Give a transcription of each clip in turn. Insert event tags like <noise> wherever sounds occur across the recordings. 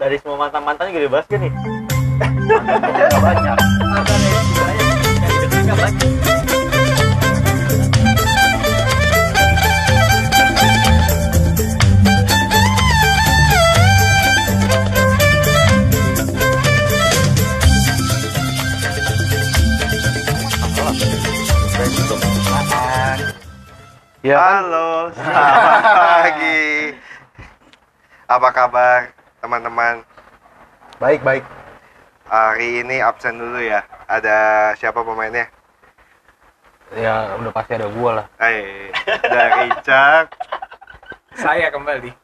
dari semua mantan mantannya gede basket nih Nggak banyak. mantan banyak deketin nggak banyak Ya kan? Halo, selamat <laughs> pagi. Apa kabar teman-teman? Baik, baik. Hari ini absen dulu ya. Ada siapa pemainnya? Ya udah pasti ada gua lah. Eh, dari Cak. Saya kembali.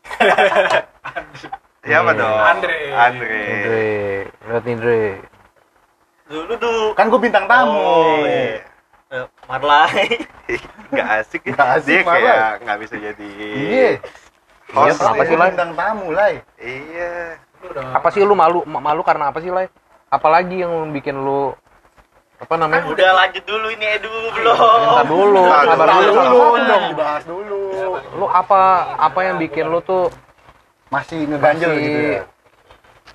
Siapa Nih. dong? Andre. Andre. Indre, lihat Indre. dulu tuh Kan gue bintang tamu. Oh, iya. Eh, Marlai <laughs> Gak asik ya. Nggak asik, Dia kayak nggak bisa jadi Iya. Iya, kenapa sih, Lai? bintang tamu, Lai? Iya. Apa sih lu malu Ma- malu karena apa sih, Lai? Apalagi yang bikin lu apa kan namanya? udah lanjut dulu ini Edu belum Entar dulu, sabar dulu. dong, dibahas dulu. Lu apa apa yang bikin lu tuh Masih ngeganjel gitu ya.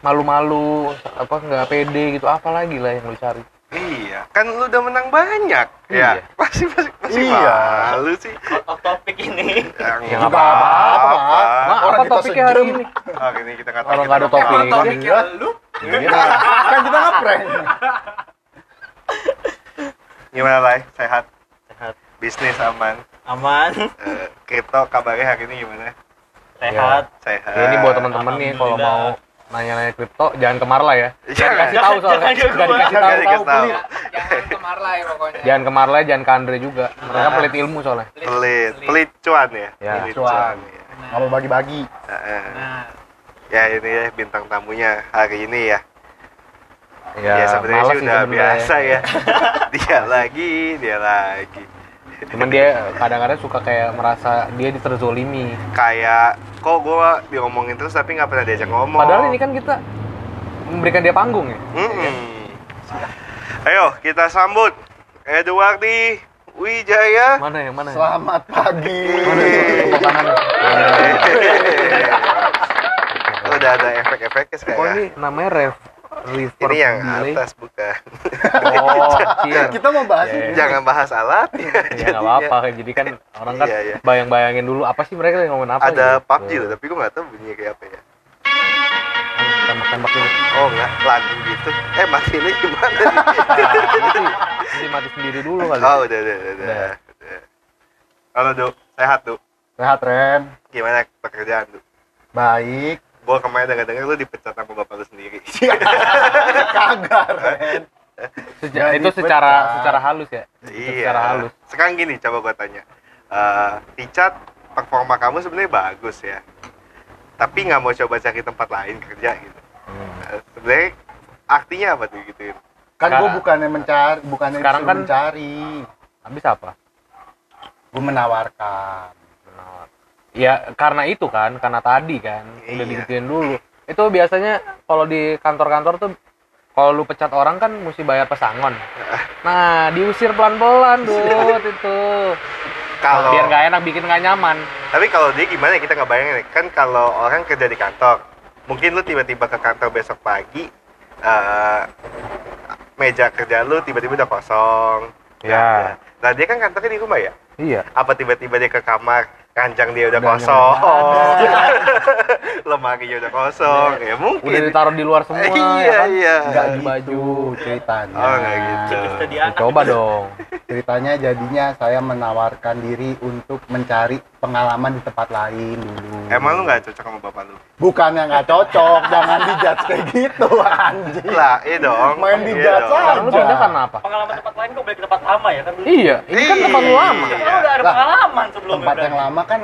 malu-malu apa nggak pede gitu apa lagi lah yang lu cari Iya, kan lu udah menang banyak. Iya. Ya, pasti pasti pasti Iya. malu sih. out of topic ini Ya, Ya, nggak nggak apa-apa, Ma, Orang apa topiknya hari ini Hari ini kita kata nggak ada topik. Topik Iya. lu, Iya. Kan kita ngeprank. Gimana lah? Sehat? sehat Bisnis aman? aman Eh, kripto kabarnya hari ini gimana? sehat Sehat. Ya, ini buat teman-teman nih kalau mau. Nanya-nanya kripto jangan ke Marla ya Jangan. kasih tahu soalnya Jangan dikasih Jangan tahu jangan ke pokoknya. jangan ke Marla jangan ke Andre juga mereka pelit ilmu soalnya Pelit, pelit cuan ya? Ya. Pelit Cuan. ya. Nggak mau bagi-bagi. Heeh. Nah, Ya ini ya bintang tamunya hari ini ya. ya, Ya, sebenarnya sih udah biasa ya. <laughs> dia lagi, dia lagi. cuman dia kadang-kadang suka kayak merasa dia diterzolimi Kayak kok gua diomongin terus tapi nggak pernah diajak ngomong. padahal ini kan kita memberikan dia panggung ya Mm-mm. Ayo kita sambut Eduardi Wijaya. mana yang mana ya? Selamat pagi. Ya? <laughs> Udah ada efek-efeknya kok sekarang. ini namanya ref reverb Ini yang delay? atas bukan. oh <laughs> Kita mau bahas Iya. ini. Jangan bahas alat. ya nggak apa-apa jadi kan orang kan Iya, iya. bayang-bayangin dulu apa sih mereka yang ngomongin apa Ada gitu. PUBG loh, tapi gue nggak tahu bunyinya kayak apa ya. tembak-tembak dulu Oh nggak, lagu gitu. Eh mati ini gimana? nih? <laughs> nah, ini sih ini mati sendiri dulu kali oh udah udah udah. udah. Udah. Udah. Halo Duk, sehat Duk. Sehat, Ren. Gimana pekerjaan Duk? Baik. Gue kemarin denger-denger lu dipecat sama bapak lu sendiri. <laughs> Kagak, Ren. Seja- itu secara dipecat. secara halus ya iya. secara halus Sekarang gini, coba gue tanya. Eh, Richard, performa kamu sebenarnya bagus ya. Tapi nggak mau coba cari tempat lain kerja gitu. Hmm. Eh, sebenarnya artinya apa tuh gitu? Kan gue Sekarang- bukannya mencari, bukannya Sekarang kan- mencari. habis apa Gue menawarkan. Ya karena itu kan karena tadi kan udah Iya. digituin dulu itu biasanya kalau di kantor-kantor tuh kalau lu pecat orang kan mesti bayar pesangon nah diusir pelan-pelan <laughs> dud itu Kalau biar nggak enak bikin nggak nyaman Tapi kalau dia gimana ya, kita nggak bayangin ya. Kan kalau orang kerja di kantor, mungkin lu tiba-tiba ke kantor besok pagi, eh, meja kerja lu tiba-tiba udah kosong. Ya. Nah dia kan kantornya di rumah ya. iya Apa tiba-tiba dia ke kamar, ranjang dia udah, <laughs> Udah kosong, nggak lemarinya udah kosong, ya mungkin. udah ditaruh di luar semua iya ya kan iya. Nggak Di baju. ceritanya. Oh, gitu. Coba dong Ceritanya jadinya saya menawarkan diri untuk mencari pengalaman di tempat lain dulu. Emang lu nggak cocok sama bapak lu? Bukannya nggak cocok, jangan dijudge kayak gitu anjing. Lah, iya dong. Main di Iya judge dong. aja. Karena lu pindah karena apa pengalaman tempat lain kok balik ke tempat lama ya kan iya ini kan tempat lama Iya. Kan udah ada pengalaman sebelumnya Tempat yang lama kan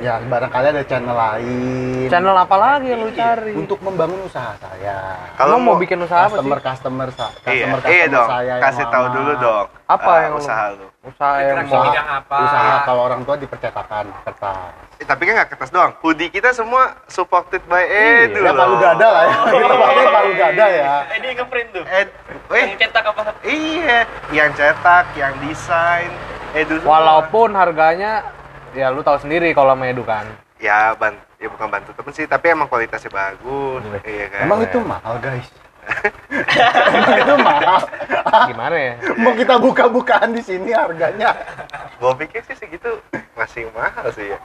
ya barangkali ada channel lain. channel apa lagi yang lu cari untuk membangun usaha saya. kalau Kalau mau bikin usaha apa sih customer customer Iya, customer iya customer dong. saya yang Kasih tahu dulu dong. Apa eh, yang usaha lu? usaha yang mau bidang apa? Usaha kalau orang tua di percetakan kertas. Eh, tapi kan nggak kertas doang. Hoodie kita semua supported by Iya. Edu. Ya palu gada lah ya. Kita iya. pakai palu gada ya. Dia ngeprint tuh. Ed, Yang eh, cetak apa? iya, yang cetak, yang desain, Edu. semua. walaupun harganya ya lu tahu sendiri kalau sama Edu kan ya ban ya bukan bantu temen sih tapi emang kualitasnya bagus iya kan Emang itu mahal guys. Emang <laughs> itu mahal. Gimana ya? Mau kita buka-bukaan di sini harganya. gua pikir sih segitu masih mahal sih ya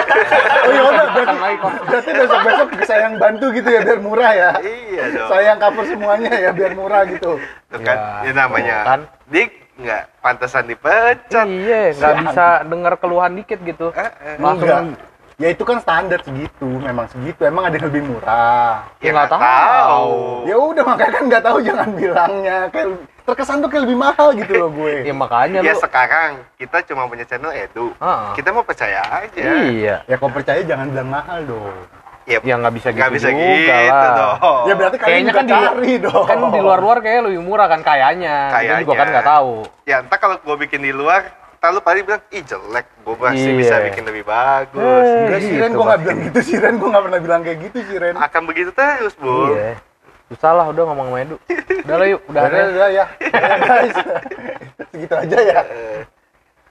<laughs> Oh iya udah berarti, berarti besok besok saya yang bantu gitu ya biar murah ya. iya dong Saya yang cover semuanya ya biar murah gitu. Tuh kan Ya, ya, namanya kan. dik nggak pantesan dipecat Iya, nggak bisa dengar keluhan dikit gitu. Eh, eh. Langsung. Ya itu kan standar segitu, memang segitu. Emang ada yang lebih murah. Ya, nggak tahu. tahu Ya udah makanya kan nggak tahu jangan bilangnya. Kayak terkesan tuh kayak lebih mahal gitu loh gue. <laughs> Ya makanya ya lu. sekarang kita cuma punya channel edu Ah. kita mau percaya aja Iya. Ya kalau percaya jangan bilang mahal dong. Ya Ya nggak bisa gitu nggak bisa juga gitu lah. dong Ya berarti Kayaknya kan di, cari dong. kan di luar-luar kayak lebih murah kan kayaknya. Kita juga Kayaknya. kan nggak tahu. ya entah kalau gue bikin di luar ntar lu paling bilang ih jelek gue masih Iya. bisa bikin lebih bagus Eh. Enggak sih gitu, Ren, gue nggak bilang gitu sih Ren, gue nggak pernah bilang kayak gitu sih Ren. akan begitu terus bu Iya. Susah lah udah ngomong sama Edu. Udah lah yuk, udah Udah, udah ya, ya guys, <laughs> segitu aja ya.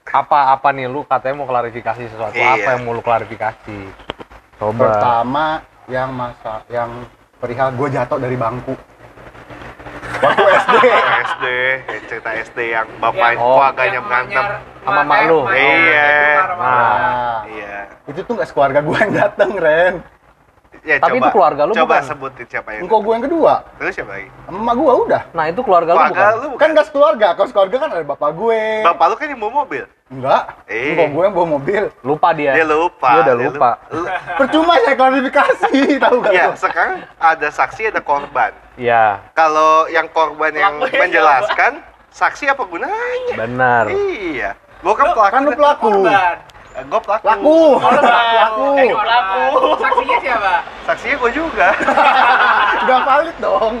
Apa-apa nih lu katanya mau klarifikasi sesuatu Iya. apa yang mau lu klarifikasi? Coba. Pertama yang masa, yang perihal gue jatuh dari bangku. Waktu <laughs> SD. SD cerita SD yang bapak Yang- Oh. keluarganya Yang berantem Sama mak lu? manyar- Iya. marah-marah. Nah, iya itu tuh nggak sekeluarga gue yang dateng Ren. Ya Tapi coba, itu keluarga lu coba bukan? sebutin siapa yang Engkau gue yang kedua, terus siapa lagi emak gue udah. Nah, itu keluarga lu keluarga bukan? lu bukan Kan nggak sekeluarga, kalau sekeluarga kan ada bapak gue. bapak lu kan yang bawa mobil Enggak, Eh. engkau gue yang bawa mobil. Lupa dia. dia lupa Dia udah Dia lupa. lu- Percuma saya klarifikasi, <laughs> tahu gak ya sekarang ada saksi ada korban Iya, kalau yang korban yang Pelakunya menjelaskan saksi apa gunanya benar. iya gua kan pelaku Kan lu pelaku. Korban. Gue pelaku Laku, laku. Eh, pelaku. Saksinya siapa? saksinya gue juga <laughs> Gak valid dong.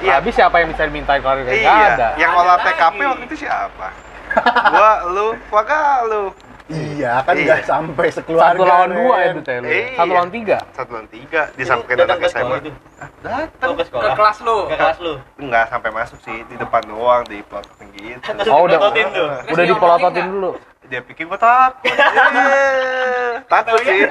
Ya, habis siapa yang bisa dimintain klarifikasi? Iya ada. yang olah. TKP waktu itu siapa <laughs> gua lu keluarga lu Iya, kan Iya. nggak sampai sekeluarga. Satu lawan dua Ren. itu teh lu. Iya. Satu lawan tiga. satu lawan tiga disampaikan datang anak ke sekolah SMA itu. datang Oh, ke Ke sekolah. kelas lu. Ke kelas lu. nggak sampai masuk sih di depan doang di pelototin gitu Oh, udah. Udah dipelototin dulu. Dia pikir gue takut <laughs> Iya. takut sih <laughs>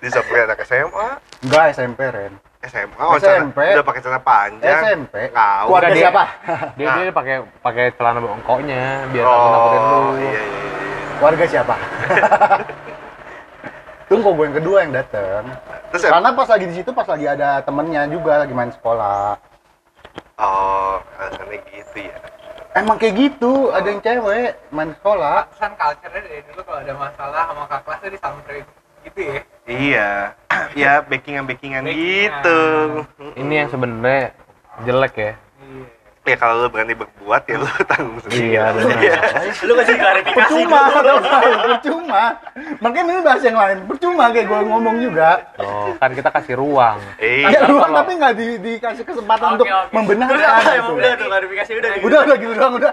disampaikan anak SMA Enggak SMP, Ren. SMA oh, SMP. udah pakai celana panjang SMP. Keluarga Udah, dia- siapa? <laughs> Dia Nah. dia pakai pakai celana bongkoknya biar takut-takutin lu. oh iya iya iya Keluarga siapa? Tunggu gue yang kedua yang dateng. terus Karena pas lagi di situ pas lagi ada temennya juga lagi main sekolah. oh alasannya gitu ya Emang kayak gitu, ada yang cewek main sekolah. Pesan culture-nya dari dulu kalau ada masalah sama kakak kelas tuh disamperin gitu ya. iya <coughs> ya backingan Backingan. gitu Ini yang sebenarnya jelek ya. Ya kalau lu berani berbuat ya lu tanggung sendiri Iya, <laughs> benar. Lu kasih klarifikasi Percuma, <laughs> percuma. Makanya ini bahas yang lain. Percuma kayak gue ngomong juga. Oh, kan kita kasih ruang. iya Ya ruang kalau- tapi nggak di, dikasih kesempatan Oke, untuk oke. membenarkan. Udah, gitu. udah tuh klarifikasi udah. Udah, udah gitu doang, udah.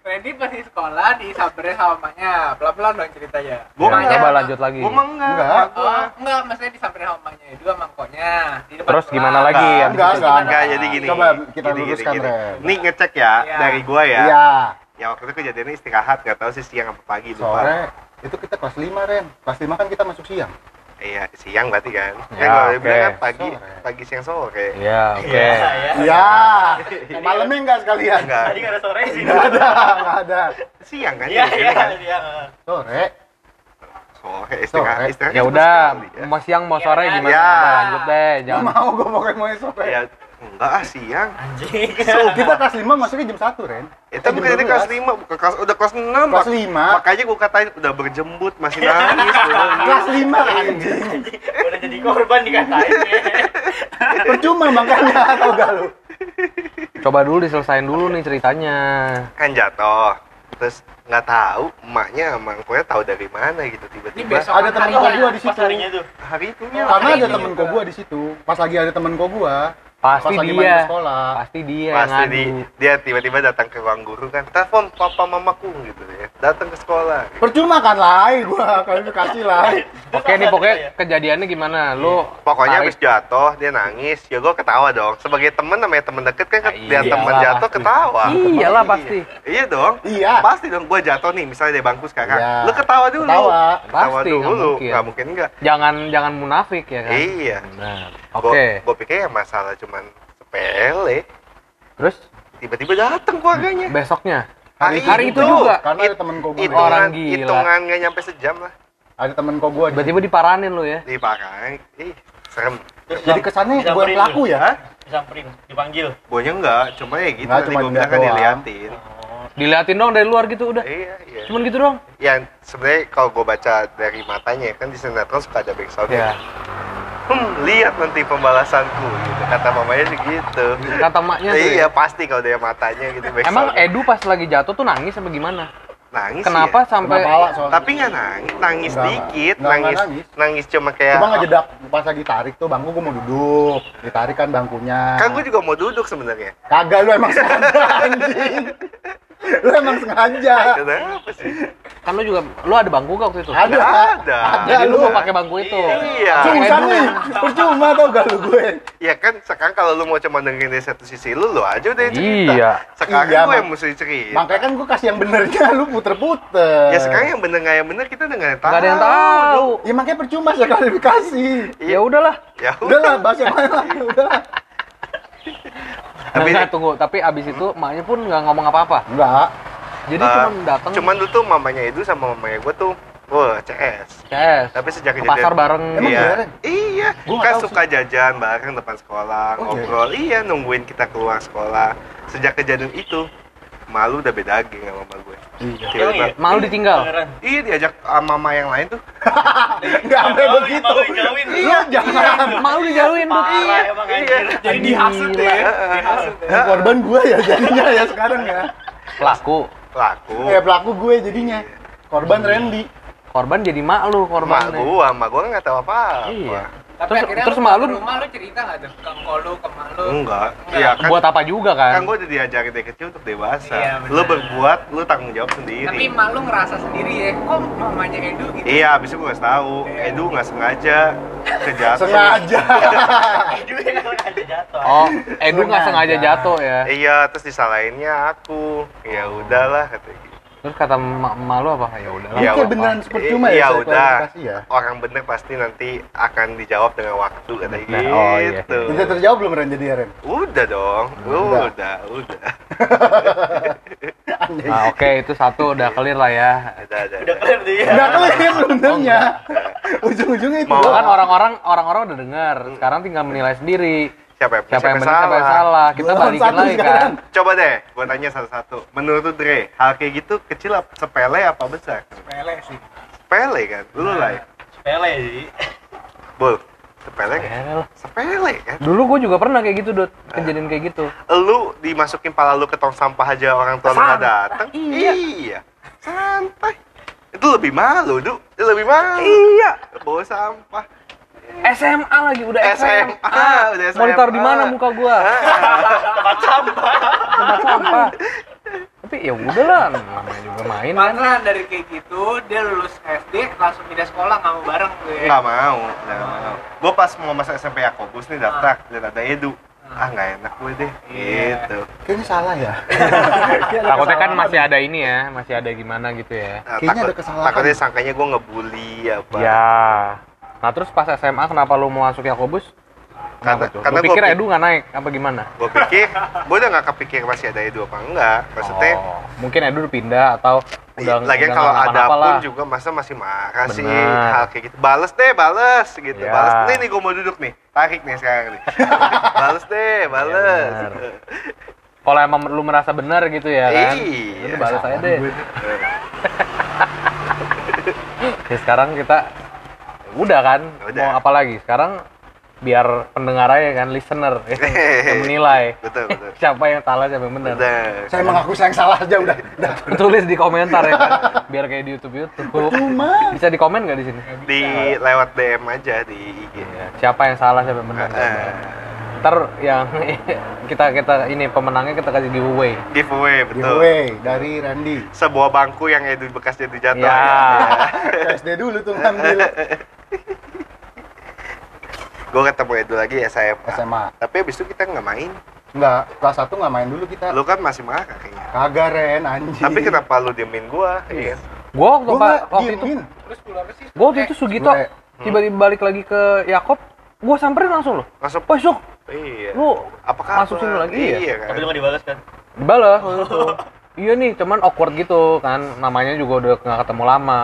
Randy pas di sekolah disamperin sama emaknya. Pelan-pelan dong ceritanya. Gua Ya, coba lanjut lagi. mah enggak Enggak. Oh, enggak, maksudnya disamperin sama emaknya. Dua mangkoknya. Terus gimana lagi? Enggak, enggak, enggak. enggak jadi gini Coba kita luruskan, gini, ngecek ya Iya. dari gua ya Iya. ya waktu itu kejadiannya istirahat nggak tahu sih siang apa pagi lupa Sore itu kita kelas 5, Ren. Kelas 5 kan kita masuk siang. iya siang berarti kan Ya, ya, kalau oke. bilang kan pagi Sore. pagi siang sore Iya, oke. Iya, iya. Iya. Malamnya enggak sekalian. enggak Tadi nggak ada sore sih. Enggak ada, enggak ada. siang kan Iya, iya, kan iya. Sore. sore istirahat Sore. istirahat Ya udah, ya. mau siang mau sore Iya, gimana? iya. Udah, lanjut deh, Enggak jangan. mau gue pokoknya mau sore. ya enggak ah siang Anjing. Kita kelas 5 masuknya jam 1, Ren. itu Eh, jam bukan kelas 12. 5 bukan kelas udah kelas 6 Kelas 5. makanya gua katain udah berjembut masih <laughs> nangis. Kelas 5 anjing. Udah jadi korban dikatain. <laughs> Percuma makanya tau gak lu? Coba dulu diselesain dulu nih ceritanya. kan jatuh terus nggak tahu emaknya sama gue tahu dari mana gitu Ini tiba-tiba Ada temen hari kok gua di situ. hari itu Karena ada ini temen juga. kok gua di situ. Pas lagi ada temen kok gua, Pasti Pas lagi dia. main ke sekolah. Pasti dia pasti yang di, dia tiba-tiba datang ke ruang guru kan telepon papa mamaku gitu ya datang ke sekolah Percuma kan lai gua klarifikasi lai. Oke nih pokoknya kejadiannya gimana? Lu pokoknya habis jatuh dia nangis ya gue ketawa dong sebagai temen namanya temen deket kan Ah, dia temen jatuh pasti. ketawa Iyalah, pasti. iya dong Iya. pasti dong gue jatuh nih misalnya di bangku sekarang Iya. lu ketawa dulu Ketawa. ketawa Pasti, nggak dulu mungkin. nggak mungkin enggak jangan jangan munafik ya kan? iya Benar. Oke. gua pikir ya masalah cuman sepele Terus tiba-tiba datang keluarganya besoknya Hari hari itu itu. juga Karena ada temen gue. hitungan Orang gila. hitungan nggak nyampe sejam lah Ada temen kok gue. tiba-tiba diparanin lu ya. dipakai ih serem Terus Jadi kesannya gue yang pelaku ya. Disamperin, dipanggil. Bonya enggak cuma ya gitu Nggak, tadi cuma gue bilang kan diliatin Oh. Diliatin dong dari luar gitu udah. iya iya Cuman gitu dong. ya sebenarnya kalau gue baca dari matanya kan di sinetron suka ada backsound Ya. Hmm lihat nanti pembalasanku gitu kata mamanya sih gitu Kata maknya tuh. iya ya. pasti kalau dari matanya gitu Emang. Edu pas lagi jatuh tuh nangis apa gimana? nangis Kenapa ya? sampai Kena pala soalnya. tapi nggak nangis nangis Nggak, dikit nggak, nggak nangis, nangis. nangis cuma kayak Cuma ngejedak pas lagi tarik tuh bangku gue mau duduk. Ditarik kan bangkunya. kan gue juga mau duduk sebenarnya Kagak lu emang <laughs> anjing. Lu emang sengaja. kenapa sih kan lu juga lu ada bangku gak waktu itu? Ada. Ada. Ada Jadi lu lu. mau pakai bangku itu. iya Susah nih. Percuma tau gak lu gue. ya kan sekarang kalau lu mau cuma dengerin dari satu sisi lu lu aja udah yang cerita Iya. sekarang Iya, gue yang mesti cerita Makanya kan gue kasih yang benernya lu puter-puter. ya sekarang yang bener nggak yang bener kita udah nggak tahu Gak ada yang tahu. Ya makanya percuma saya klarifikasi. Ya udahlah. ya Udahlah, bahas yang lain lah. <laughs> Udahlah. Tapi- Enggak tunggu, tapi abis itu maknya pun nggak ngomong apa-apa. Enggak. Jadi Eh, cuma datang cuman dulu tuh mamanya itu sama mamanya gue tuh wah CS CS. tapi sejak ke pasar bareng. Emang iya iya Gua nggak kan suka jajan bareng depan sekolah Oh, iya. ngobrol iya nungguin kita keluar sekolah sejak kejadian itu malu udah beda daging sama mama gue Iya. tiba-tiba Malu ditinggal. Iya diajak sama mama yang lain tuh <laughs> Enggak sampai Malu- begitu. malu dijauhin. Lu jangan. <laughs> Malu dijauhin emang Iya. anjir. Jadi dihasut ya. Dihasut ya. Korban gue ya jadinya ya sekarang ya. Pelaku. laku Eh pelaku gue jadinya. Korban Randy. Korban jadi mak lu mak gua mak gua nggak tahu apa Iya. Tapi Terus- akhirnya terus lu malu- rumah lu cerita nggak tuh ke engkau lu ke mak lu? enggak iya kan Buat apa juga kan kan? gua udah diajarin dari kecil untuk dewasa Iya, lu berbuat lu tanggung jawab sendiri Tapi mak lu ngerasa sendiri ya, kok mamanya Edu gitu? Iya, abis itu gue kasih tahu. Edu nggak sengaja kejatuh. Sengaja. <laughs> Edu yang sengaja jatuh. Oh, Edu nggak sengaja Sengaja. jatuh ya. Iya, terus disalahinnya aku. Ya udahlah kata gitu. Terus kata emak emak lu apa? Ya udah. Iya, Kayak beneran percuma ya, Iya saya udah. ya. Orang bener pasti nanti akan dijawab dengan waktu kata Nah, gitu. oh, iya. Udah terjawab belum Ren jadi ya, Ren? Udah dong. Udah. Udah, udah. <laughs> Nah, oke itu satu udah clear lah ya. Udah, udah. Udah clear dia. Udah clear sebenarnya. Ujung-ujungnya itu. Mau Kan orang-orang orang-orang udah dengar. Sekarang tinggal menilai sendiri. Siapa yang, Siapa yang benar, siapa yang salah. Kita Gua balikin satu lagi sekarang. kan. Coba deh, gue tanya satu-satu. Menurut Dre, hal kayak gitu kecil apa sepele apa besar? Sepele sih. Sepele kan? Lu lah ya? Sepele sih. Bul, sepele kan? Sepele kan? Dulu gue juga pernah kayak gitu, Dut. Kejadian kayak gitu. lu dimasukin pala lu ke tong sampah aja orang tua lu nggak datang Iya. iya santai itu lebih malu du itu lebih malu Iya. bawa sampah SMA lagi udah SMA. SMA, udah Mau ditaruh di SMA. mana muka gua? Tempat sampah. Tempat sampah. Tapi ya udahlah, namanya juga main kan. Pantesan dari kayak gitu, dia lulus SD langsung pindah sekolah nggak mau bareng ya. nggak mau nggak mau gue pas mau masuk SMP Yakobus nih daftar dan ada Edu ah nggak enak gue deh Iya. gitu Kayaknya salah ya. Takutnya kan masih ada ini ya, masih ada gimana gitu ya. Nah, Kayaknya takut- ada kesalahan. takutnya sangkanya gue ngebully apa Ya. Nah terus pas SMA kenapa lu mau masuk Yakobus? Karena- Kenapa karena Lu pikir gua Edu nggak naik apa gimana? gue pikir <laughs> gue udah nggak kepikir masih ada Edu apa enggak maksudnya Oh, mungkin Edu udah pindah atau udah Lagian udah kalau nggak ada pun lah. juga masa masih marah sih hal kayak gitu. Bales deh, bales gitu. Ya. Bales nih nih gue mau duduk nih. Tarik nih sekarang nih. <laughs> bales deh, bales. benar. Kalau emang lu merasa benar gitu ya kan? Iya. Lu balas aja deh. <laughs> Ya, sekarang kita udah kan? Udah. Mau apa lagi? Sekarang biar pendengar aja kan, listener ya, <laughs> yang menilai betul, betul. <laughs> siapa yang salah siapa yang benar. Saya mengaku saya yang salah aja udah. udah. <laughs> Tulis di komentar ya kan? biar kayak di YouTube YouTube. Cuma Bisa di komen nggak di sini? Di lewat DM aja di IG. Ya, siapa yang salah siapa yang benar. Eh, Ntar yang kita kita ini pemenangnya kita kasih giveaway. Giveaway, betul. Giveaway dari Randy. Sebuah bangku yang edu bekas edu jatuh. Ya. SD dulu tuh ngambil Gue ketemu Edu lagi SMA. SMA. Tapi abis itu kita nggak main. Enggak, kelas 1 nggak main dulu kita. Lu kan masih marah kayaknya. Kagak Ren, anjing. Tapi kenapa lu diemin gua? Iya. Gua waktu, Gua pa- nggak waktu itu diemin. Terus sih? gua waktu itu Sugito Gue- tiba-tiba balik lagi ke Yakob, gua samperin langsung loh. Langsung Woi, Iya. lu apa kabar? masukin lu lagi ya? Iya kan. Tapi lu nggak dibalas kan? dibalas waktu itu. <laughs> Iya nih, cuman awkward gitu kan. Namanya juga udah nggak ketemu lama.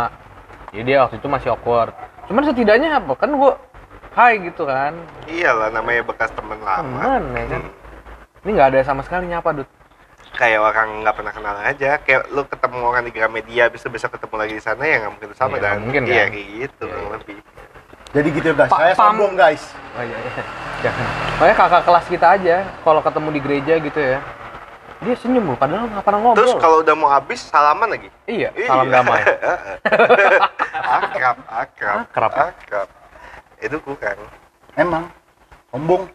Jadi dia waktu itu masih awkward. Cuman setidaknya apa? Kan gua hai gitu kan. Iyalah namanya bekas temen lama. Temen ya kan. Hmm. Ini nggak ada sama sekali nyapa, Dut. Kayak orang nggak pernah kenal aja. Kayak lu ketemu orang di Gramedia, bisa bisa ketemu lagi di sana ya nggak mungkin sama Iya, dan mungkin, iya kan? kayak gitu kurang iya. lebih. Jadi gitu guys, Pa- saya pam- sombong guys. Oh iya, iya. Jangan. Makanya kakak kelas kita aja, kalau ketemu di gereja gitu ya, dia senyum loh, padahal nggak pernah ngobrol. Terus kalau udah mau habis salaman lagi. Iya, salam Iya. damai. <laughs> akrab, akrab, Akrab. akrab. Itu kurang. Emang sombong.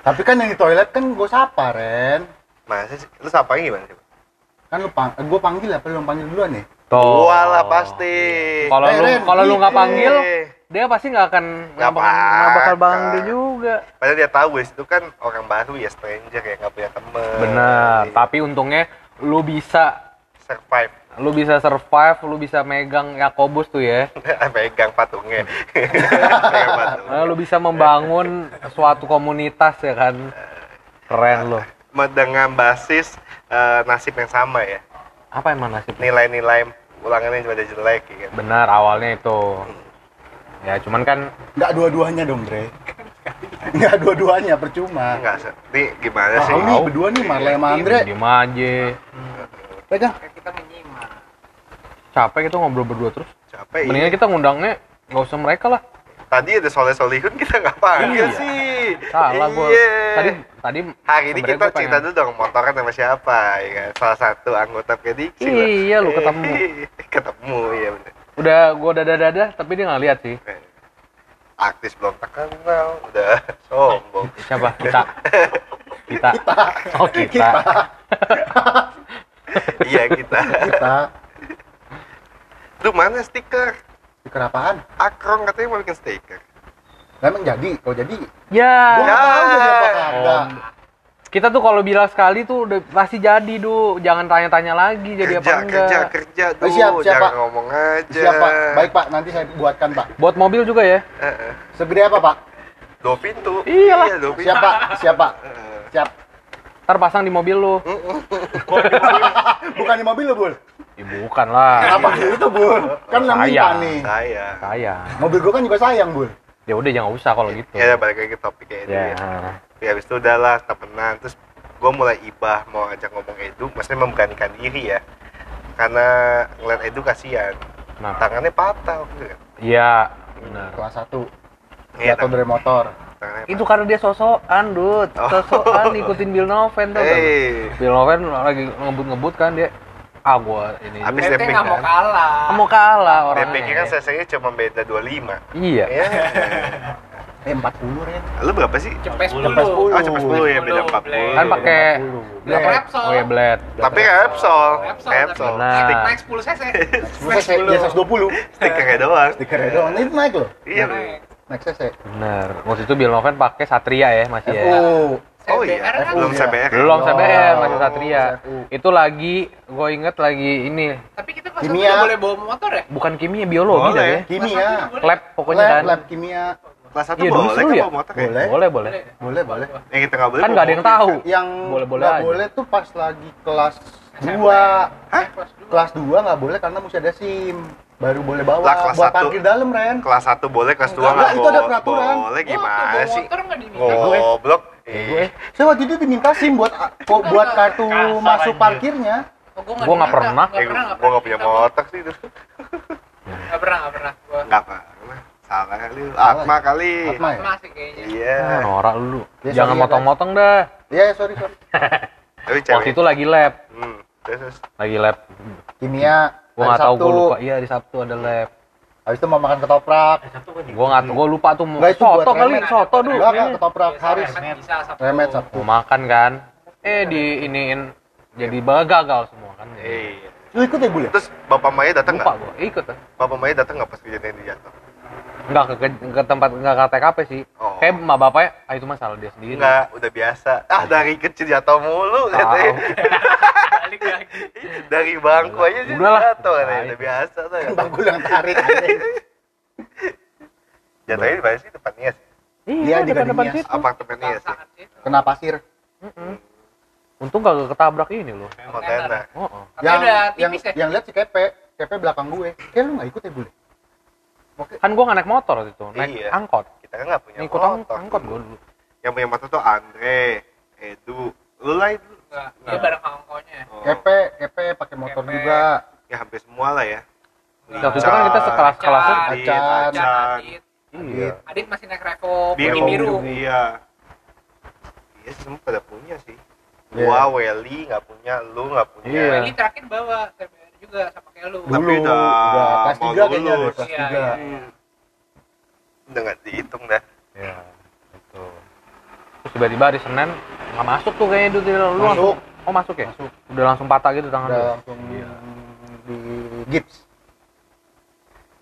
Tapi kan yang di toilet kan gue sapa Ren. Masa sih? Lu sapanya gimana sih? Kan lu pang gue panggil apa lu yang panggil duluan nih? Tuh. Gua lah pasti. Kalau Eh, lu kalau lu nggak iya. panggil, dia pasti nggak akan nggak bakal, nggak panggil juga. Padahal dia tahu Wes itu kan orang baru ya stranger ya nggak punya temen. Bener. Iya. Tapi untungnya lu bisa survive lu bisa survive, lu bisa megang Yakobus tuh ya. <laughs> pegang patungnya. pegang <laughs> patung. Nah, lu bisa membangun suatu komunitas ya kan. Keren lu. Dengan basis eh, nasib yang sama ya. Apa emang nasibnya? Nilai-nilai ulangannya juga ada jelek ya kan. Benar awalnya itu. Ya cuman kan Enggak dua-duanya dong, Bre. Enggak dua-duanya, percuma. Enggak Ini gimana sih? Nih berdua nih Marley sama Andre. diem aja. Pegang. Kita. Capek gitu ngobrol berdua terus. Capek. Mendingan kita ngundangnya nggak usah mereka lah. Tadi ada soleh solihun kita nggak panggil Iya. sih. Salah gua. Iya. Tadi tadi Hari ini kita cerita pengen- dulu dong motoran sama siapa ya kan? Salah satu anggota prediksi lah. Iya, lu ketemu. <laughs> ketemu ya bener. Udah gua dada-dada tapi dia nggak lihat sih. Artis belum terkenal udah <laughs> sombong. Siapa? Kita. Kita. <laughs> Oh, kita. iya kita. Kita Lu mana stiker? stiker apaan? Akron katanya mau bikin stiker. Lah, Emang jadi? Kalau jadi, Ya. gua nggak tahu jadi apa Ya. kagak. Kita tuh kalau bilang sekali tuh udah pasti jadi, Du. Jangan tanya-tanya lagi jadi kerja, apa enggak. kerja, kerja Oh, dulu. siap, siap, Jangan Pak. ngomong aja. Siap, Pak. Baik, Pak. Nanti saya buatkan, Pak. Buat mobil juga ya. Eh. Segede apa, Pak? Dua pintu. Iyalah. Iya, dua pintu. Siap, Pak. Siap, Pak. Eh. Siap. Ntar pasang di mobil lu. <laughs> Bukan di mobil lo, Bul. Ya, bukan lah. Apa itu, Bul? Kan Sayang. nih. Saya. Saya. Mobil gua kan juga sayang, Bul. Ya udah jangan usah kalau gitu. Ya, balik lagi ke topik kayak ini. Ya. Ya. Ya, habis itu udahlah temenan. Terus gue mulai ibah mau ajak ngomong Edu, maksudnya memberanikan diri ya. Karena ngeliat Edu kasihan. Nah, Tangannya patah. waktu itu kan. iya. Benar. Kelas 1. Iya, Jatuh dari motor. Itu karena dia sosokan, Dut. Oh. Sosokan ikutin Bill Noven tuh. kan. Eh, Bill Noven lagi ngebut-ngebut kan dia. Ah, gua ini. Habis Ente nggak mau kan? kalah. mau kalah orangnya. pikir kan cc cuma beda 25. Iya. Ya. <laughs> Eh, 40, Ren. Lu berapa sih? Cepet Sepuluh. 10. Oh, cepet 10 ya, beda 40. Kan pakai Blade. apa? Repsol. Oh ya blade. Tapi Repsol. Repsol. Repsol. Benar. Naik, <laughs> naik 10 cc. Masa saya dia 120. Stikernya doang. Stikernya doang. Ini naik loh. Iya. Naik. Naik CC. Benar. Waktu itu Bill Noven pakai Satria ya masih ya. Oh iya, CBR kan? belum. CBR. Belum Oh, CBR masih Satria. FU. Itu lagi gue inget lagi ini Tapi kita pas Kimia. Boleh bawa motor ya? bukan kimia biologi Boleh. dah ya. Kimia. Lab pokoknya Lab, kan. lab kimia. Kelas 1 Iya, boleh seru kan ya? bawa motor ya? Boleh. Boleh, boleh. Boleh, boleh. Yang kita nggak boleh Kan nggak ada yang tahu. Yang Boleh-boleh nggak aja. boleh tuh pas lagi kelas 2. Hah? Kelas dua. Kelas 2 nggak boleh karena mesti ada SIM. Baru boleh bawa Lah, kelas buat satu. parkir dalam, Ren. Kelas 1 boleh, kelas 2 Enggak, nggak itu ada boleh. peraturan. Boleh gimana bawa sih? Goblok. Gue, saya waktu itu diminta SIM buat buat kartu masuk parkirnya. Oh, Gua nggak pernah. Eh, gua nggak punya motor sih itu. Nggak pernah, nggak pernah. Gua Nggak pernah. Salah kali. Atma kali. Atma ya? masih kayaknya. Iya. Ah, norak lu. Jangan sorry ya, motong-motong dah. Iya, sorry, sorry. Tapi cewek. Waktu itu lagi lab, Hmm. Lagi lab. Kimia. Gua hari nggak tahu gua lupa. Iya di Sabtu ada lab. habis itu mau makan ketoprak Eh, satu kan Gua nggak, gua lupa tuh mau Nggak, itu soto kali, soto dulu. enggak enggak Ini. ketoprak Biasa Haris remet Sabtu. Mau makan kan? Eh di iniin jadi gagal semua kan. Iya. lu ikut ya bule Terus bapak Maya datang Lupa nggak? gua, ikut kan. Bapak Maya datang nggak pas kejadian di jatuh? Enggak ke, ke, ke tempat enggak ke TKP sih. Oh. Kayak emak bapaknya, ah itu masalah dia sendiri. Enggak, udah biasa. Ah dari kecil jatuh mulu Tahu. katanya. <laughs> Balik lagi. Dari bangku aja sih Udahlah. jatuh. Nah, Udah biasa tuh. kan <laughs> bangku yang tarik. Jatuhnya di mana sih depan Nias? Iya, Iya, di depan-depan Gading Nias. situ. Apartemen Nias ya? Kena pasir. Untung gak ketabrak ini loh. Montana. Oh, oh. Yang udah yang ya. yang lihat si kepe kepe belakang gue kayak lu nggak ikut ya Oke. Kan gua nggak naik motor waktu itu, naik Iya. angkot. Kita kan nggak punya Ngikut motor. angkot gua dulu. Yang punya motor tuh Andre, Edu, lu lah itu. Enggak, dia bareng angkonya. Oh, kepe kepe pakai motor Kepe. juga ya hampir semua lah ya. Waktu itu kan kita sekelas-kelasnya. Adit, Acan. Dan Acan. Adit. Iya. Adit masih naik Revo Biru. biru. Iya. Iya semua pada punya sih. Iya. Gua, Welly nggak punya, lu nggak punya. Iya. Ini terakhir bawa TBR juga sama kayak lu. Tapi dulu udah udah kelas tiga kayaknya deh kelas Iya, tiga iya. Udah nggak dihitung dah. Iya. Terus tiba-tiba hari Senin nggak masuk tuh kayaknya itu lu Masuk. langsung. Oh masuk ya? Masuk. Udah langsung patah gitu tangan udah lu. langsung di gips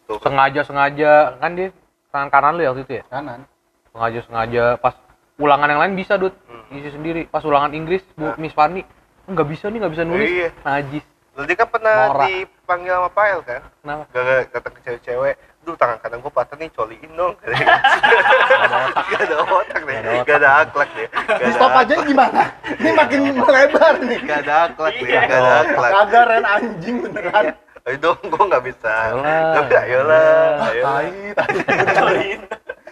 Tuh. Sengaja sengaja kan dia tangan kanan lu ya waktu itu ya? kanan Sengaja sengaja pas ulangan yang lain bisa dud Hmm. ngisi sendiri. Pas ulangan Inggris Bu Hah? Miss Fanny nggak bisa nih nggak bisa nulis. Iya. Najis. Lu dia kan pernah Norak. dipanggil sama Pael kan? Kenapa? Gara datang ke cewek-cewek, duh tangan kanan gua patah nih, coliin dong. <laughs> Gak ada otak deh, ada gak ada akhlak deh. Gak stop aja gimana ini makin melebar nih Gak ada akhlak deh, Iya. gak ada akhlak. kagak ren anjing beneran Ayo dong, gua gak bisa. Tapi ayolah, ah ayolah. tai tai